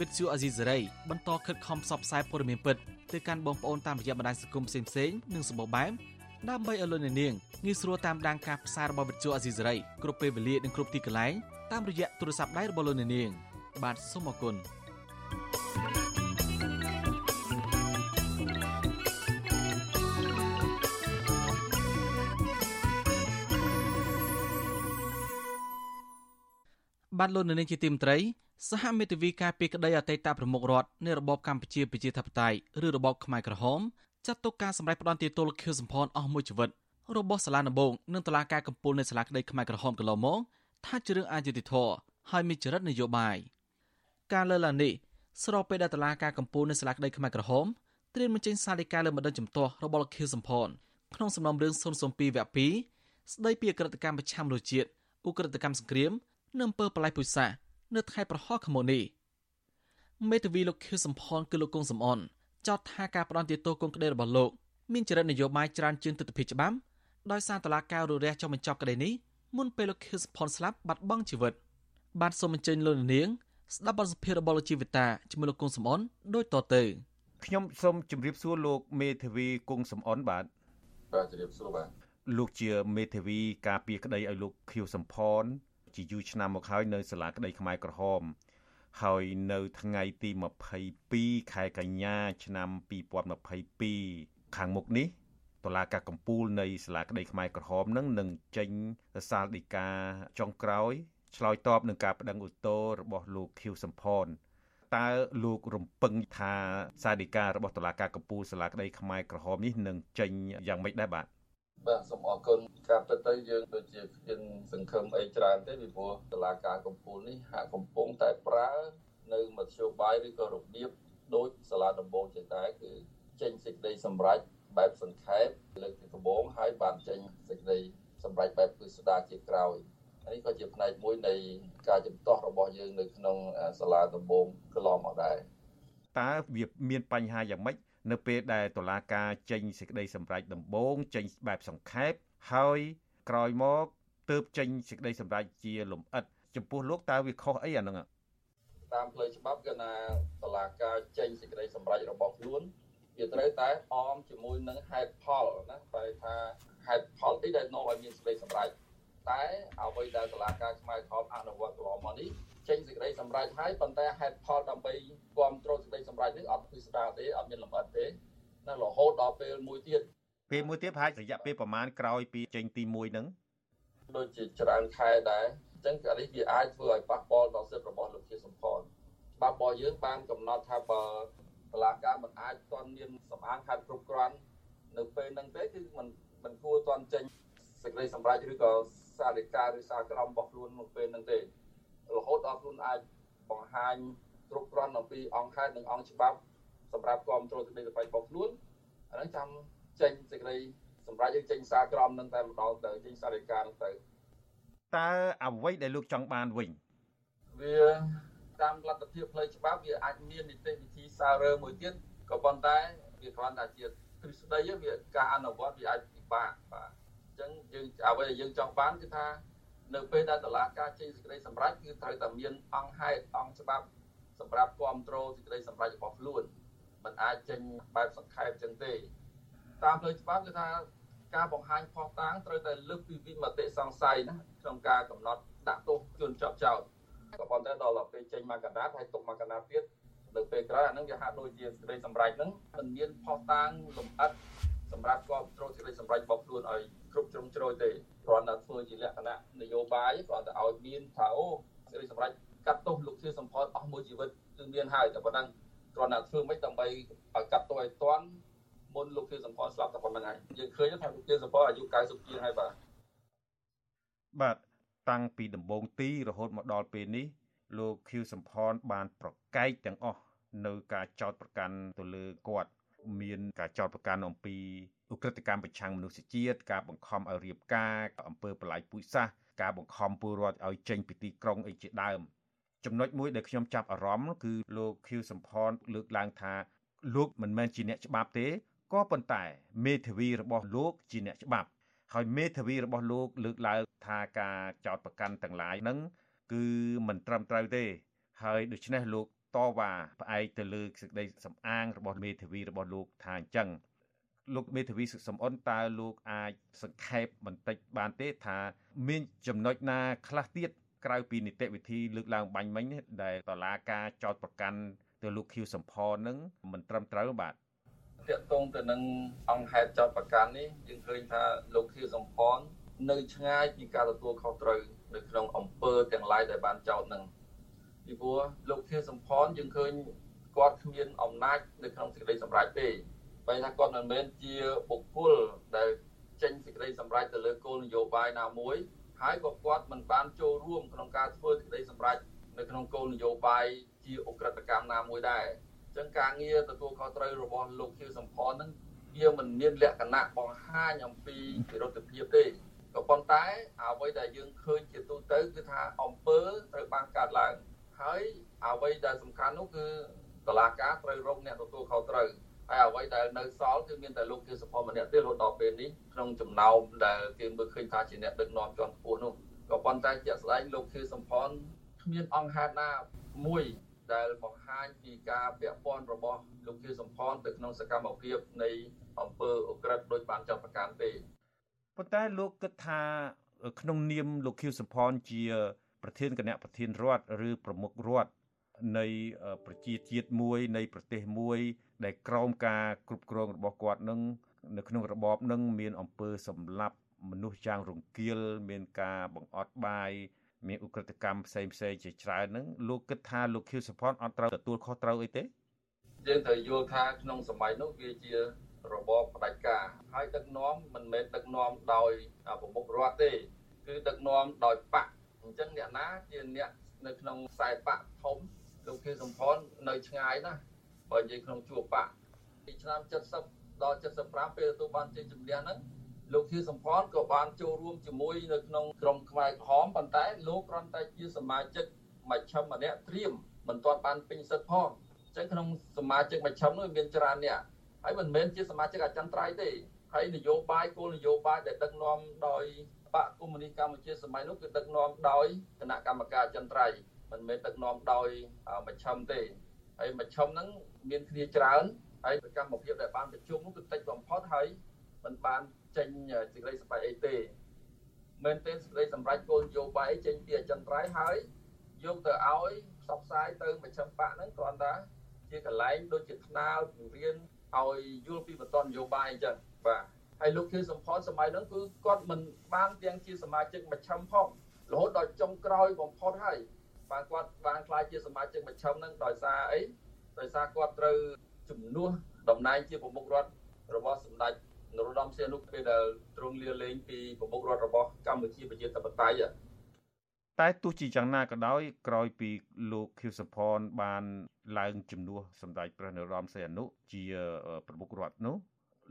វិទ្យុអាស៊ីសេរីបន្តខិតខំផ្សព្វផ្សាយព័ត៌មានពិតទៅកាន់បងប្អូនតាមរយៈបណ្ដាញសង្គមផ្សេងៗនិងសម្បូរបែបដើម្បីឲ្យលោកអ្នកនាងងាយស្រួលតាមដានការផ្សាយរបស់វិទ្យុអាស៊ីសេរីគ្រប់ពេលវេលានិងគ្រប់ទីកន្លែងតាមរយៈទូរស័ព្ទដៃរបស់លោកអ្នកនាង បាទសូមអរគុណបានលោកនៅនាងជាទីមត្រីសហមេធាវីការពីក្តីអតីតប្រមុខរដ្ឋនៃរបបកម្ពុជាប្រជាធិបតេយ្យឬរបបខ្មែរក្រហមចាត់ទុកការសម្ដែងផ្ដន់ទាទោលខៀវសំផនអស់មួយជីវិតរបស់សាលាដំបងនិងតុលាការកំពូលនៃសាលាក្តីខ្មែរក្រហមកន្លងមកថាជារឿងអយុត្តិធម៌ហើយមានចរិតនយោបាយ ការលើកឡើងនេះស្របពេលដែលតុលាការកំពូលនៃសាលាក្តីខ្មែរក្រហមត្រៀមបញ្ចេញសារដីកាលើបណ្ដឹងចំទាស់របស់លោកខៀវសំផនក្នុងសំណុំរឿង002វគ្គ2ស្ដីពីអក្រិតកម្មប្រឆាំងរដ្ឋជាតិឧក្រិដ្ឋកម្មសង្គ្រាមនៅអំពើបល័យពុយសានៅថ្ងៃប្រហោះខមុនេះមេធាវីលោកខៀវសំផនគឺលោកកុងសំអនចោទថាការផ្ដន់ទាទោសគុំក្តីរបស់លោកមានចរិតនយោបាយច្រើនជាងទស្សនវិជ្ជាច្បាប់ដោយសារតឡាការររះចុះបញ្ចប់ក្តីនេះមុនពេលលោកខៀវសំផនស្លាប់បាត់បង់ជីវិតបាទសូមអញ្ជើញលោកនាង ស្ដាប់បទសម្ភាសន៍របស់លោកជីវិតាជាមួយលោកគង់សំអនដូចតទៅខ្ញុំសូមជម្រាបសួរលោកមេធាវីគង់សំអនបាទបាទជម្រាបសួរបាទលោកជាមេធាវីការពារក្តីឲ្យលោកខៀវសំផនជាយូរឆ្នាំមកហើយនៅសាលាក្តីខ្មែរក្រហមហើយនៅថ្ងៃទី22ខែកញ្ញា ឆ្នាំ2022ខាងមុខនេះតុលាការកំពូលនៃសាលាក្តីខ្មែរក្រហមនឹងនឹងចេញសាលដីកាចុងក្រោយ ឆ្លើយតបនឹងការប្តឹងឧទ្ធររបស់លោកខៀវសំផនតើលោករំពឹងថាសាលដីការបស់តុលាការកំពូលសាលាក្តីខ្មែរក្រហមនេះនឹងចេញយ៉ាងម៉េចដែរបាទបាទសូមអរគុណការពិតទៅយើងដូចជាមានសង្ឃឹមអីច្រើនទេពីព្រោះតឡាការកម្ពុជានេះហាក់កំពុងតែប្រើនៅមធ្យោបាយឬក៏របៀបដូចសាលាដំបងជាងដែរគឺចេញសេចក្តីសម្រេចបែបសង្ខេបលើកទីដំបូងហើយបានចេញសេចក្តីសម្រេចបែបពិស្ដារជាក្រោយ នេះក៏ជាផ្នែកមួយនៃការជំទាស់របស់យើងនៅក្នុងសាលាដំបងកន្លងមកដែរតើវាមានបញ្ហាយ៉ាងម៉េចនៅពេលដែលតុលាការចេញសេចក្តីសម្រេចដំបូងចេញបែបសង្ខេបហើយក្រោយមកទើបចេញសេចក្តីសម្រេចជាលំអិតចំពោះលោកតើវាខុសអីអាហ្នឹងតាមផ្លូវច្បាប់គឺណាតុលាការចេញសេចក្តីសម្រេចរបស់ខ្លួនវាត្រូវតែអមជាមួយនឹងហេតុផលណាបែរថាហេតុផលអីដែលនាំឲ្យមានសេចក្តីសម្រេច តែអ្វីដែលសាលាការស្មៅខំអនុវត្តកន្លងមកនេះចេញសេចក្តីសម្រេចហើយប៉ុន្តែហេតុផលដើម្បីគ្រប់គ្រងសេចក្តីសម្រេចនេះអត់ពិស្ដារទេអត់មានលម្អិតទេនៅរហូតដល់ពេលមួយទៀតពេលមួយទៀតប្រហែលរយៈពេលប្រមាណក្រោយពីចេញទី1ហ្នឹងដូចជាច្រើនខែដែរអញ្ចឹងអានេះវាអាចធ្វើឲ្យប៉ះពាល់ដល់សិទ្ធិរបស់លោកជាសម្ផស្សច្បាប់របស់យើងបានកំណត់ថាបើតឡាការមិនអាចទាន់មានសម្អាងខាត់គ្រប់គ្រាន់នៅពេលហ្នឹងទេគឺមិនមិនគួរទាន់ចេញសេចក្តីសម្រេចឬក៏ សាលិកាឬសាលក្រមរបស់ខ្លួនមកពេលហ្នឹងទេរហូតដល់ខ្លួនអាចបង្ហាញគ្រប់គ្រាន់អំពីអង្គហេតុនិងអង្គច្បាប់សម្រាប់គ្រប់គ្រងសេចក្តីសម្រេចរបស់ខ្លួនអាហ្នឹងចាំចេញសេចក្តីសម្រាប់យើងចេញសារក្រមនឹងតែម្ដងទៅចេញសារដីកានឹងទៅតើអ្វីដែលលោកចង់បានវិញវាតាមលទ្ធភាពផ្លូវច្បាប់វាអាចមាននីតិវិធីសាររើមួយទៀតក៏ប៉ុន្តែវាគ្រាន់តែជាទ្រឹស្ដីវាការអនុវត្តវាអាចពិបាកបាទអញ្ចឹងយើងអ្វីដែលយើងចង់បានគឺថានៅពេលដែលតឡាការចេញសេចក្តីសម្រេចគឺត្រូវតែមានអង្គហេតុអង្គច្បាប់សម្រាប់គ្រប់គ្រងសេចក្តីសម្រេចរបស់ខ្លួនមិនអាចចេញបែបសង្ខេបចឹងទេតាមផ្លូវច្បាប់គឺថាការបង្ហាញផុសតាងត្រូវតែលើកពីវិមតិសង្ស័យណាក្នុងការកំណត់ដាក់ទោសជនជាប់ចោទក៏ប៉ុន្តែដល់ពេលចេញមកកណ្ដាលហើយຕົកមកកណ្ដាលទៀតនៅពេលក្រោយអានឹងវាហាក់ដូចជាសេចក្តីសម្រេចហ្នឹងមិនមានផុសតាងលម្អិតសម្រាប់គ្រប់គ្រងសេចក្តីសម្រេចរបស់ខ្លួនឲ្យ គ្រប់ជ្រុងជ្រោយទេគ្រាន់តែធ្វើជាលក្ខណៈនយោបាយគ្រាន់តែឲ្យមានថាអូសេចក្តីសម្រេចកាត់ទោសលោកជាសម្ផស្សអស់មួយជីវិតគឺមានហើយតែប៉ុណ្ណឹងគ្រាន់តែធ្វើមិនដើម្បីឲ្យកាត់ទោសឲ្យទាន់មុនលោកជាសម្ផស្សស្លាប់តែប៉ុណ្្នឹងហើយយើងឃើញថាលោកជាសម្ផស្សអាយុ90ជាងហើយបាទបាទតាំងពីដំបូងទីរហូតមកដល់ពេលនេះលោកខៀវសំផនបានប្រកែកទាំងអស់នៅការចោតប្រកាន់ទៅលើគាត់ មានការចោតប្រកាន់អំពីឧក្រិដ្ឋកម្មប្រឆាំងមនុស្សជាតិការបង្ខំឲ្យរៀបការអំពើបលាយពូជសាសន៍ការបង្ខំពលរដ្ឋឲ្យចេញពីទីក្រុងអីជាដើមចំណុចមួយដែលខ្ញុំចាប់អារម្មណ៍គឺលោកខៀវសំផនលើកឡើងថាលោកមិនមែនជាអ្នកច្បាប់ទេក៏ប៉ុន្តែមេធាវីរបស់លោកជាអ្នកច្បាប់ហើយមេធាវីរបស់លោកលើកឡើងថាការចោតប្រកាន់ទាំងឡាយហ្នឹងគឺមិនត្រឹមត្រូវទេ ហើយដូច្នេះលោក តវ៉ាផ្អែកទៅលើសេចក្តីសំអាងរបស់មេធាវីរបស់លោកថាអញ្ចឹងលោកមេធាវីសុខសំអនតើលោកអាចសង្ខេបបន្តិចបានទេថាមានចំណុចណាខ្លះទៀតក្រៅពីនីតិវិធីលើកឡើងបាញ់មិញដែលតឡាការចោតប្រកាន់ទៅលោកខៀវសំផននឹងមិនត្រឹមត្រូវបាទតកតងទៅនឹងអង្គហេតុចោតប្រកាន់នេះយើងឃើញថាលោកខៀវសំផននៅឆ្ងាយពីការទទួលខុសត្រូវនៅក្នុងអង្គើទាំងឡាយដែលបានចោតនឹង ពីព្រោះលោកខៀវសំផនយើងឃើញគាត់គ្មានអំណាចនៅក្នុងសេចក្តីសម្រេចទេបែរថាគាត់មិនមែនជាបុគ្គលដែលចេញសេចក្តីសម្រេចទៅលើគោលនយោបាយណាមួយហើយក៏គាត់មិនបានចូលរួមក្នុងការធ្វើសេចក្តីសម្រេចនៅក្នុងគោលនយោបាយជាអ ுக ្រិតកម្មណាមួយដែរអញ្ចឹងការងារទទួលខុសត្រូវរបស់លោកខៀវសំផនហ្នឹងវាមិនមានលក្ខណៈបង្ហាញអំពីវិរុទ្ធភាពទេក៏ប៉ុន្តែអ្វីដែលយើងឃើញជាទូទៅគឺថាអង្គើត្រូវបានកាត់ឡើង ហើយអ្វីដែលសំខាន់នោះគឺតឡាការត្រូវរកអ្នកទទួលខុសត្រូវហើយអ្វីដែលនៅសល់គឺមានតែលោកជាសុផលម្នាក់ទេរហូតដល់ពេលនេះក្នុងចំណោមដែលគេមើលឃើញថាជាអ្នកដឹកនាំជាន់ខ្ពស់នោះក៏ប៉ុន្តែជាក់ស្ដែងលោកជាសំផលគ្មានអង្គហេតុណាមួយដែលបង្ហាញពីការពាក់ព័ន្ធរបស់លោកជាសំផលទៅក្នុងសកម្មភាពនៃអង្គើអ ுக ្រិតដោយបានចាប់ប្រកាន់ទេប៉ុន្តែលោកគិតថាក្នុងនាមលោកខៀវសំផនជា ប្រធានគណៈប្រធានរដ្ឋឬប្រមុខរដ្ឋនៃប្រជាជាតិមួយនៃប្រទេសមួយ ដែលក្រោមការគ្រប់គ្រងរបស់គាត់នឹងនៅក្នុងរបបនឹងមានអំពើសម្លាប់មនុស្សយ៉ាងរង្គាល មានការបង្អត់បាយមានឧក្រិដ្ឋកម្មផ្សេងផ្សេងជាច្រើនហ្នឹងលោកគិតថាលោកខៀវសុផនអត់ត្រូវទទួលខុសត្រូវអីទេយើងត្រូវយល់ថាក្នុងសម័យនោះវាជារបបផ្ដាច់ការហើយដឹកនាំមិនមែនដឹកនាំដោយប្រមុខរដ្ឋទេ គឺដឹកនាំដោយបក អញ្ចឹងអ្នកណាជាអ្នកនៅក្នុងខ្សែបកធំលោកខៀវសំផននៅឆ្ងាយណាស់បើនិយាយក្នុងជួរបកពីឆ្នាំ70ដល់75ពេលទទួលបានជ័យជំនះហ្នឹងលោកខៀវសំផនក៏បានចូលរួមជាមួយនៅក្នុងក្រុមខ្មែរក្រហមប៉ុន្តែលោកគ្រាន់តែជាសមាជិកមជ្ឈិមម្នាក់ត្រៀមមិនទាន់បានពេញសិទ្ធិផងអញ្ចឹងក្នុងសមាជិកមជ្ឈិមនោះមានច្រើនអ្នកហើយមិនមែនជាសមាជិកអចិន្ត្រៃយ៍ទេហើយនយោបាយគោលនយោបាយដែលដឹកនាំដោយ បកកុម្មុយនីសកម្ពុជាសម័យនោះគឺដឹកនាំដោយគណៈកម្មការអចិន្ត្រៃយ៍មិនមែនដឹកនាំដោយមជ្ឈិមទេហើយមជ្ឈិមហ្នឹងមានគ្នាច្រើនហើយសកម្មភាពដែលបានប្រជុំនោះគឺតិចបំផុតហើយមិនបានចេញសេចក្តីសម្រេចអីទេមែនទេសេចក្តីសម្រេចគោលនយោបាយចេញពីអចិន្ត្រៃយ៍ហើយយកទៅឲ្យផ្សព្វផ្សាយទៅមជ្ឈិមបកហ្នឹងគ្រាន់តែជាកន្លែងដូចជាថ្នាលពង្រៀនឲ្យយល់ពីបន្តនយោបាយអញ្ចឹងបាទ ហើយលោកខៀវសំផនសម័យហ្នឹងគឺគាត់មិនបានទាំងជាសមាជិកមជ្ឈិមផងរហូតដល់ចុងក្រោយបំផុតហើយបានគាត់បានខ្លាចជាសមាជិកមជ្ឈិមហ្នឹងដោយសារអីដោយសារគាត់ត្រូវជំនួសតំណែងជាប្រមុខរដ្ឋរបស់សម្ដេចនរោត្តមសីហនុពេលដែលទ្រង់លាលែងពីប្រមុខរដ្ឋរបស់កម្ពុជាប្រជាធិបតេយ្យតែទោះជាយ៉ាងណាក៏ដោយក្រោយពីលោកខៀវសុផនបានឡើងជំនួសសម្ដេចព្រះនរោត្តមសីហនុជាប្រមុខរដ្ឋនោះ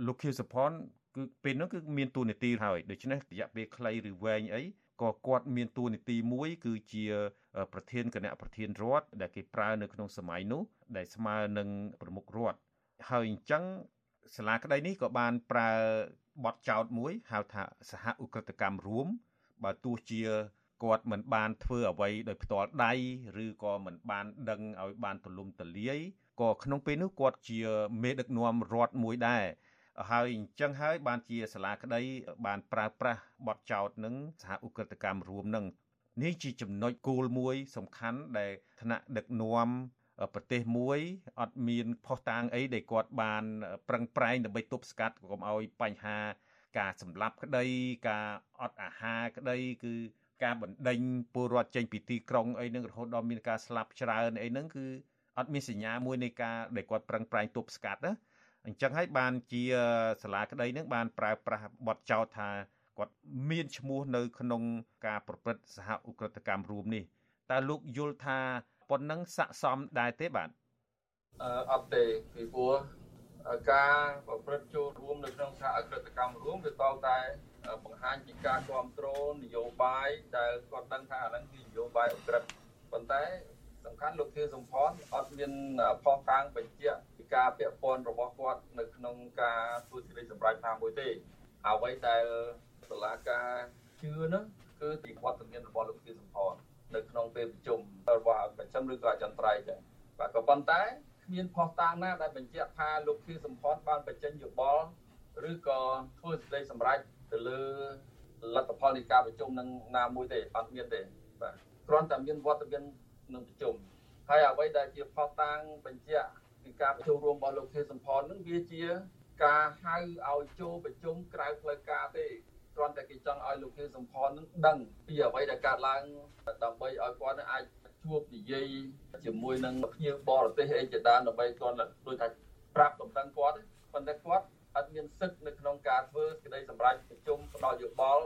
លោកខៀវសុផន គឺពេលនោះគឺមានតួនាទីហើយដូច្នេះរយៈពេលខ្លីឬវែងអីក៏គាត់មានតួនាទីមួយ គឺជា ប្រធានគណៈប្រធានរដ្ឋដែលគេប្រើនៅក្នុងសម័យនោះដែលស្មើនឹងប្រមុខរដ្ឋហើយអញ្ចឹងសាលាក្តីនេះក៏បានប្រើបទចោតមួយហៅថាសហឧក្រិដ្ឋកម្មរួមបើទោះជាគាត់មិនបានធ្វើអ្វីដោយផ្ទាល់ដៃឬក៏មិនបានដឹងឲ្យបានទូលំទូលាយក៏ក្នុងពេលនោះគាត់ជាមេដឹកនាំរដ្ឋមួយដែរ ហើយអញ្ចឹងហើយបានជាសាលាក្តី បានប្រើប្រាស់បទចោតនឹងសហឧក្រិដ្ឋកម្មរួមនឹងនេះជាចំណុចគោលមួយ សំខាន់ដែលថ្នាក់ដឹកនាំប្រទេសមួយអត់មានផុសតាងអីដែលគាត់បាន ប្រឹងប្រែងដើម្បីទប់ស្កាត់កុំឲ្យបញ្ហា ការសម្លាប់ក្តី ការអត់អាហារក្តី គឺការបណ្ដេញពលរដ្ឋចេញពីទីក្រុងអីហ្នឹងរហូតដល់មានការស្លាប់ច្រើនអីហ្នឹងគឺអត់មានសញ្ញាមួយនៃការដែលគាត់ប្រឹងប្រែងទប់ស្កាត់ណា អញ្ចឹងហើយបានជាសាលាក្តីនឹងបានប្រើប្រាស់បទចោទថាគាត់មានឈ្មោះនៅក្នុងការប្រព្រឹត្តសហឧក្រិដ្ឋកម្មរួមនេះតើលោកយល់ថាប៉ុណ្ណឹងស័កសមដែរទេបាទអឺអត់ទេពីព្រោះការប្រព្រឹត្តចូលរួមនៅក្នុងសហក្រិតកម្មរួមវាតតែបង្ហាញពីការគ្រប់គ្រងនយោបាយដែលគាត់ដឹងថាអាហ្នឹងគឺនយោបាយអក្រិតប៉ុន្តែសំខាន់លោកធាសំផនអត់មានផុសតាងបញ្ជាក់ពី ការពាក់ព័ន្ធរបស់គាត់នៅក្នុងការធ្វើសេចក្តីសម្រេចណាមួយទេអ្វីដែលតុលាការជឿនោះគឺទីវត្តមានរបស់លោកធាសំផននៅក្នុងពេលប្រជុំរបស់ប្រចាំឬក៏អចិន្ត្រៃយ៍ចឹងបាទក៏ប៉ុន្តែគ្មានផុសតាងណាដែលបញ្ជាក់ថាលោកធាសំផនបានបញ្ចេញយោបល់ឬក៏ធ្វើសេចក្តីសម្រេចទៅលើលទ្ធផលនៃការប្រជុំនឹងណាមួយទេអត់មានទេបាទគ្រាន់តែមានវត្តមាននឹងប្រជុំហើយអ្វីដែលជាផុសតាងបញ្ជាក់ ពីការប្រជុំរួមរបស់លោកខេសំផននឹងវាជាការហៅឲ្យចូលប្រជុំក្រៅផ្លូវការទេគ្រាន់តែគេចង់ឲ្យលោកខេសំផននឹងដឹងពីអ្វីដែលកើតឡើងដើម្បីឲ្យគាត់នឹងអាចជួបនិយាយជាមួយនឹងភ្ញៀវបរទេសអីជាដើមដើម្បីគាត់ដូចថាប្រាប់ដំណឹងគាត់ប៉ុន្តែគាត់អត់មានសិទ្ធិនៅក្នុងការធ្វើសេចក្តីសម្រេចប្រជុំផ្ដល់យោបល់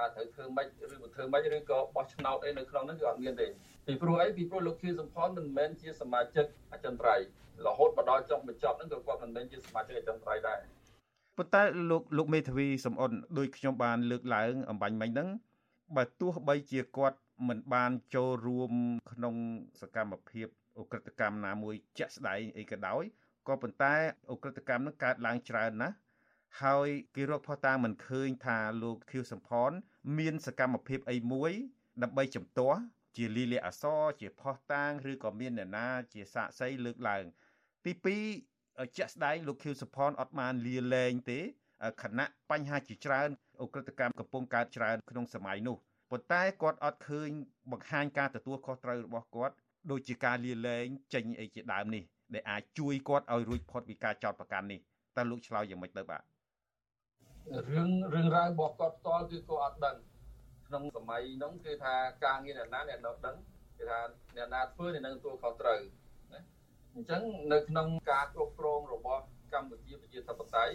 ថាត្រូវធ្វើម៉េចឬមិនធ្វើម៉េចឬក៏បោះឆ្នោតអីនៅក្នុងនោះគឺអត់មានទេពីព្រោះអីពីព្រោះលោកខៀវសំផនមិនមែនជាសមាជិកអចិន្ត្រៃយ៍រហូតមកដល់ចុងបញ្ចប់ហ្នឹងក៏គាត់មិនមែនជាសមាជិកអចិន្ត្រៃយ៍ដែរប៉ុន្តែលោកលោកមេធាវីសំអនដោយខ្ញុំបានលើកឡើងអំបញ្ញមិញហ្នឹងបើទោះបីជាគាត់មិនបានចូលរួមក្នុងសកម្មភាពអ ுக ្រិតកម្មណាមួយជាក់ស្ដែងអីក៏ដោយក៏ប៉ុន្តែអ ுக ្រិតកម្មនឹងកើតឡើងច្រើនណាស់ហើយគេរកផុសតាងមិនឃើញថាលោកខៀវសំផន មានសកម្មភាពអីមួយដើម្បីជំទាស់ជាលីលាអសរជាផុសតាងឬក៏មានអ្នកណា ជាសាក់សីលើកឡើង ទី2ជាក់ស្ដែងលោកខៀវសុផនអត់បានលាលែងទេខណៈបញ្ហាជាច្រើនអ ுக ្រិតកម្មកំពុងកើតច្រើនក្នុងសម័យនោះប៉ុន្តែគាត់អត់ឃើញបង្ហាញការទទួលខុសត្រូវរបស់គាត់ដូចជាការលាលែងចេញអីជាដើមនេះដែលអាចជួយគាត់ឲ្យរួចផុតពីការចោទប្រកាន់នេះតើលោកឆ្លើយយ៉ាងម៉េចទៅបាទ រឿងរឿងរ៉ាវរបស់គាត់ផ្ទាល់គឺគាត់អត់ដឹងក្នុងសម័យនោះគឺថាការងារអ្នកណាអ្នកនៅដឹងគឺថាអ្នកណាធ្វើអ្នកនឹងទទួលខុសត្រូវណាអញ្ចឹងនៅក្នុងការគ្រប់គ្រងរបស់កម្ពុជាប្រជាធិបតេយ្យ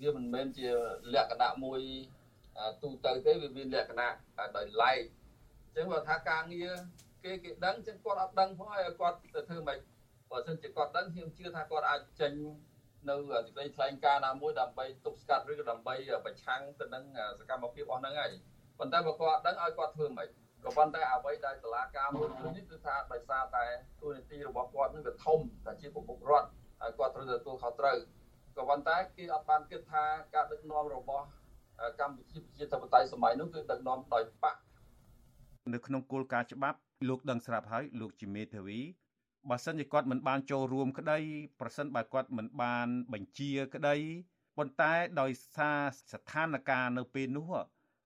វាមិនមែនជាលក្ខណៈមួយទូទៅទេវាមានលក្ខណៈដោយឡែកអញ្ចឹងបើថាការងារគេគេដឹងចឹងគាត់អត់ដឹងផងហើយគាត់ទៅធ្វើមិនបើមិនជាគាត់ដឹងខ្ញុំជឿថាគាត់អាចចេញ នៅសេចក្តីថ្លែងការណ៍ណាមួយដើម្បីទប់ស្កាត់ឬដើម្បីប្រឆាំងទៅនឹងសកម្មភាពអស់ហ្នឹងហើយប៉ុន្តែបើគាត់ដឹងឲ្យគាត់ធ្វើមិនក៏ប៉ុន្តែអ្វីដែលតឡាការមួយឃើញនេះគឺថាដោយសារតែទូនីតិរបស់គាត់នឹងវាធំតែជាប្រមុខរដ្ឋហើយគាត់ត្រូវទទួលខុសត្រូវក៏ប៉ុន្តែគេអត់បានគិតថាការដឹកនាំរបស់កម្ពុជាប្រជាធិបតេយ្យសម័យនោះគឺដឹកនាំដោយបកនៅក្នុងគោលការណ៍ច្បាប់លោកដឹងស្រាប់ហើយលោកជាមេធាវី បើសិនជាគាត់មិនបានចូលរួមក្តីប្រសិនបើគាត់មិនបានបញ្ជាក្តីប៉ុន្តែដោយសារស្ថានភាពនៅពេលនោះ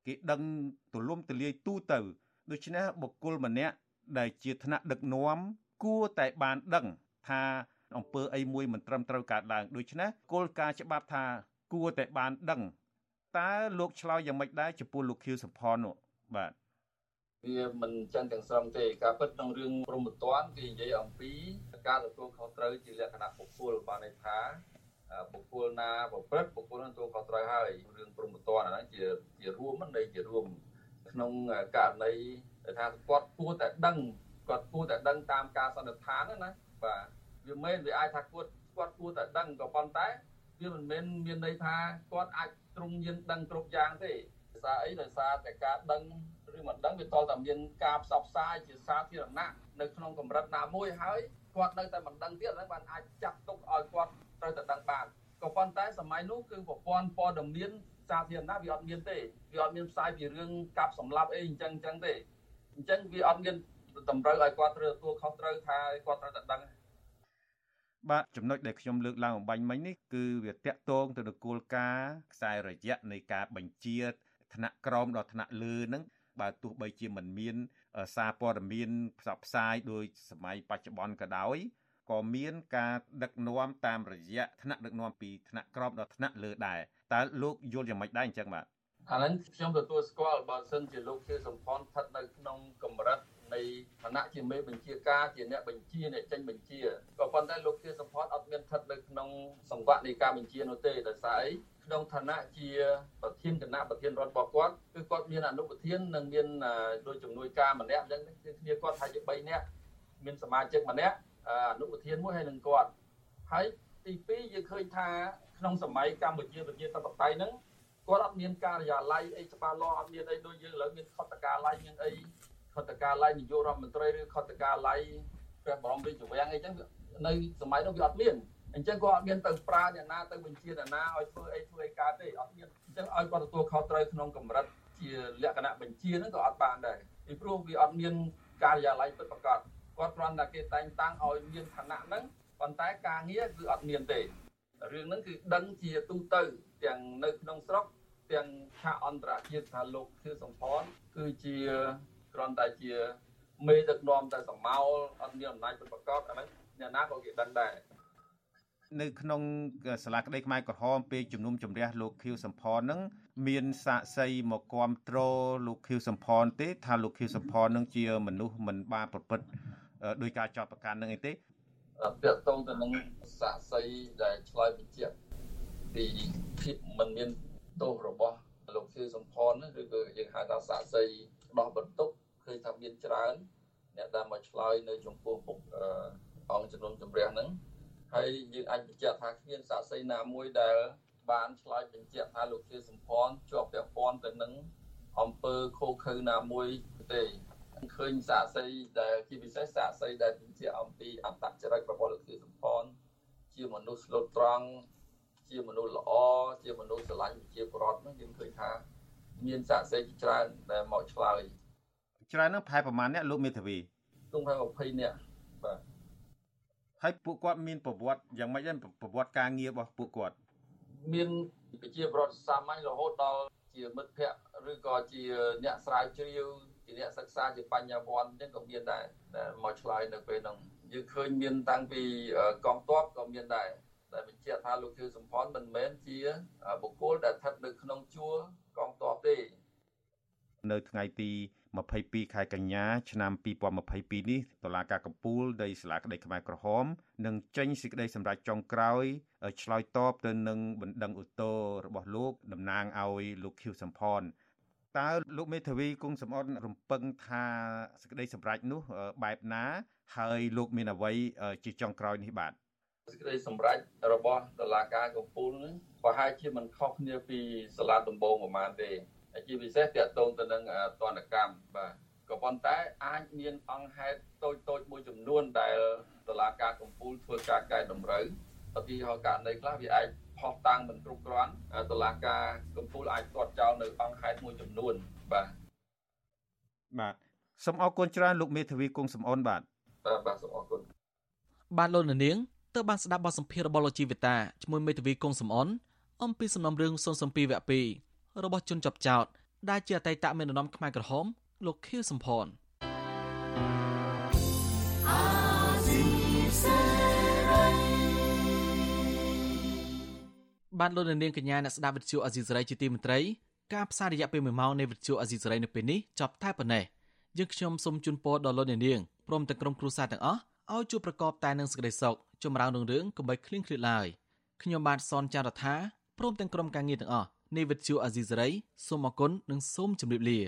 គេដឹងទូលំទូលាយទូទៅដូច្នេះបុគ្គលម្នាក់ដែលជាថ្នាក់ដឹកនាំគួរតែបានដឹងថាអង្គើអីមួយមិនត្រឹមត្រូវកើតឡើងដូច្នេះគោលការណ៍ច្បាប់ថាគួរតែបានដឹងតើលោកឆ្លើយយ៉ាងម៉េចដែរចំពោះលោកខៀវសំផននោះបាទ វាមិនចឹងទាំងស្រុងទេការពិតក្នុងរឿងព្រមត្តនគេនិយាយអំពីការទទួលខុសត្រូវជាលក្ខណៈបុគ្គលបានន័យថាបុគ្គលណាប្រព្រឹត្តបុគ្គលនឹងទទួលខុសត្រូវហើយរឿងព្រមត្តនអាហ្នឹងជាជារួមនៃជារួមក្នុងករណីថាគាត់គួរតែដឹងគាត់គួរតែដឹងតាមការសន្និដ្ឋានណាបាទវាមិនវាអាចថាគាត់គាត់គួរតែដឹងក៏ប៉ុន្តែវាមិនមែនមានន័យថាគាត់អាចទ្រង់យានដឹងគ្រប់យ៉ាងទេដោយសារអីដោយសារតែការដឹង ឬមិនដឹងវាតតែមានការផ្សព្វផ្សាយជាសាធារណៈនៅក្នុងកម្រិតណាមួយហើយគាត់នៅតែមិនដឹងទៀតហ្នឹងបានអាចចាត់ទុកឲ្យគាត់ត្រូវតែដឹងបានក៏ប៉ុន្តែសម័យនោះគឺប្រព័ន្ធព័ត៌មានសាធារណៈវាអត់មានទេវាអត់មានផ្សាយពីរឿងកាប់សម្លាប់អីអញ្ចឹងអញ្ចឹងទេអញ្ចឹងវាអត់មានតម្រូវឲ្យគាត់ត្រូវទទួលខុសត្រូវថាគាត់ត្រូវតែដឹងបាទចំណុចដែលខ្ញុំលើកឡើងអំបញ្ញមិញនេះគឺវាតកតងទៅនឹងគោលការណ៍ខ្សែរយៈនៃការបញ្ជាថ្នាក់ក្រោមដល់ថ្នាក់លើហ្នឹង បើទោះបីជាមិនមានសារព័ត៌មានផ្សព្វផ្សាយដោយសម័យបច្ចុប្បន្នក៏ដោយក៏មានការដឹកនាំតាមរយៈថ្នាក់ដឹកនាំពីថ្នាក់ក្រោមដល់ថ្នាក់លើដែរតើលោកយល់យ៉ាងម៉េចដែរអញ្ចឹងបាទអាហ្នឹងខ្ញុំទទួលស្គាល់បើសិនជាលោកជាសំផនស្ថិតនៅក្នុងកម្រិតនៃឋានៈជាមេបញ្ជាការជាអ្នកបញ្ជាអ្នកចេញបញ្ជាក៏ប៉ុន្តែលោកជាសំផនអត់មានស្ថិតនៅក្នុងសង្វាក់នៃការបញ្ជានោះទេដោយសារអី ក្នុងឋានៈជាប្រធានគណៈប្រធានរដ្ឋរបស់គាត់គឺគាត់មានអនុប្រធាននិងមានដោយជំនួយការម្នាក់អញ្ចឹងគឺគ្នាគាត់ថាជា3នាក់មានសមាជិកម្នាក់អនុប្រធានមួយហើយនឹងគាត់ហើយទី2យើងឃើញថាក្នុងសម័យកម្ពុជាប្រជាធិបតេយ្យហ្នឹងគាត់អត់មានការិយាល័យអីច្បាស់លាស់អត់មានអីដូចយើងឥឡូវមានខុទ្ទកាល័យមានអីខុទ្ទកាល័យនាយករដ្ឋមន្ត្រីឬខុទ្ទកាល័យព្រះបរមរាជវាំងអីចឹងនៅសម័យនោះវាអត់មាន អញ្ចឹងគាត់អត់មានទៅប្រើអ្នកណាទៅបញ្ជាអ្នកណាឲ្យធ្វើអីធ្វើអីកើតទេអត់មានអញ្ចឹងឲ្យគាត់ទទួលខុសត្រូវក្នុងកម្រិតជាលក្ខណៈបញ្ជាហ្នឹងក៏អត់បានដែរពីព្រោះវាអត់មានការិយាល័យពិតប្រាកដគាត់គ្រាន់តែគេតែងតាំងឲ្យមានឋានៈហ្នឹងប៉ុន្តែការងារគឺអត់មានទេរឿងហ្នឹងគឺដឹងជាទូទៅទាំងនៅក្នុងស្រុកទាំងឆាកអន្តរជាតិថាលោកខៀវសំផនគឺជាគ្រាន់តែជាមេដឹកនាំតែសមោលអត់មានអំណាចពិតប្រាកដអាហ្នឹងអ្នកណាក៏គេដឹងដែរ នៅក្នុងសាលាក្តីខ្មែរក្រហមពេលជំនុំជម្រះលោកខៀវសំផននឹងមានសាកសីមកគ្រប់គ្រងលោកខៀវសំផនទេ ថាលោកខៀវសំផននឹងជាមនុស្សមិនបានប្រព្រឹត្តដោយការចោទប្រកាន់នឹងអីទេពាក់ទងទៅនឹងសាកសីដែលឆ្លើយបញ្ជាក់ពីភាពមិនមានទោសរបស់លោកខៀវសំផនឬក៏យើងហៅថាសាកសីដោះបន្ទុកឃើញថាមានច្រើន អ្នកដែលមកឆ្លើយនៅចំពោះពុកអង្គជំនុំជម្រះហ្នឹង ហើយយើងអាចបញ្ជាក់ថាគ្មានសាកសីណាមួយដែលបានឆ្លើយបញ្ជាក់ថាលោកខៀវសំផនជាប់ពាក់ព័ន្ធទៅនឹងអង្គើខូខើណាមួយទេឃើញសាកសីដែលជាពិសេសសាកសីដែលបញ្ជាក់អំពីអត្តចរិតរបស់លោកខៀវសំផនជាមនុស្សស្លូតត្រង់ជាមនុស្សល្អជាមនុស្សស្រឡាញ់ប្រជាពលរដ្ឋនោះយើងឃើញថាមានសាកសីច្រើនដែលមកឆ្លើយច្រើនហ្នឹងប្រហែលប្រហែលអ្នកលោកមេធាវីទុំប្រហែល20នាក់បាទ ហើយពួកគាត់មានប្រវត្តិយ៉ាងម៉េចដែរប្រវត្តិការងាររបស់ពួកគាត់មានប្រជាពលរដ្ឋសាមញ្ញរហូតដល់ជាមិត្តភ័ក្តិឬក៏ជាអ្នកស្រាវជ្រាវជាអ្នកសិក្សាជាបញ្ញវន្តអញ្ចឹងក៏មានដែរដែលមកឆ្លើយនៅពេលហ្នឹងយើងឃើញមានតាំងពីកងទ័ពក៏មានដែរដែលបញ្ជាក់ថាលោកខៀវសំផនមិនមែនជាបុគ្គលដែលស្ថិតនៅក្នុងជួរកងទ័ពទេ នៅថ្ងៃទី22ខែកញ្ញាឆ្នាំ2022នេះតុលាការកំពូលនៃសាលាក្តីខ្មែរក្រហមនឹងចេញសេចក្តីសម្រេចចុងក្រោយឆ្លើយតបទៅនឹងបណ្ដឹងឧទ្ធររបស់លោកតំណាងឲ្យលោកខៀវសំផនតើលោកមេធាវីគង់សំអត់រំពឹងថាសេចក្តីសម្រេចនោះបែបណា ហើយលោកមានអ្វីជាចុងក្រោយនេះបាទសេចក្តីសម្រេចរបស់តុលាការកំពូលនេះប្រហែលជាមិនខុសគ្នាពីសាលាដំបងប្រហែលទេ ជាពិសេសទាក់ទងទៅនឹងទណ្ឌកម្មបាទក៏ប៉ុន្តែអាចមានអង្គហេតុតូចតូចមួយចំនួនដែលតឡាការកំពូលធ្វើការកែតម្រូវឧទាហរណ៍ករណីខ្លះវាអាចផុសតាំងមិនគ្រប់គ្រាន់តឡាការកំពូលអាចទាត់ចោលនៅអង្គហេតុមួយចំនួនបាទបាទសូមអរគុណច្រើនលោកមេធាវីគង់សំអនបាទបាទបាទសូមអរគុណបាទលោកនាងទើបបានស្ដាប់បទសម្ភាសន៍របស់លោកជីវិតាជាមួយមេធាវីគង់សំអនអំពីសំណុំរឿង007វគ្គ2របស់ជនជាប់ចោត ដែលជាអតីតមេដឹកនាំខ្មែរក្រហមលោកខៀវសំផនបានលោកនាងកញ្ញាអ្នកស្ដាប់វិទ្យុអាស៊ីសេរីជាទីមេត្រីការផ្សាយរយៈពេល1ម៉ោងនៃវិទ្យុអាស៊ីសេរីនៅពេលនេះចប់តែប៉ុណ្ណេះយើងខ្ញុំសូមជូនពរដល់លោកនាងព្រមទាំងក្រុមគ្រួសារទាំងអស់ឲ្យជួបប្រកបតែនឹងសេចក្តីសុខចម្រើនរុងរឿងកុំបីឃ្លៀងឃ្លាតឡើយខ្ញុំបាទសនចាររថាព្រមទាំងក្រុមការងារទាំងអស់ នៃវិទ្យុអាស៊ីសេរីសូមអគុណនិងសូមជម្រាបលា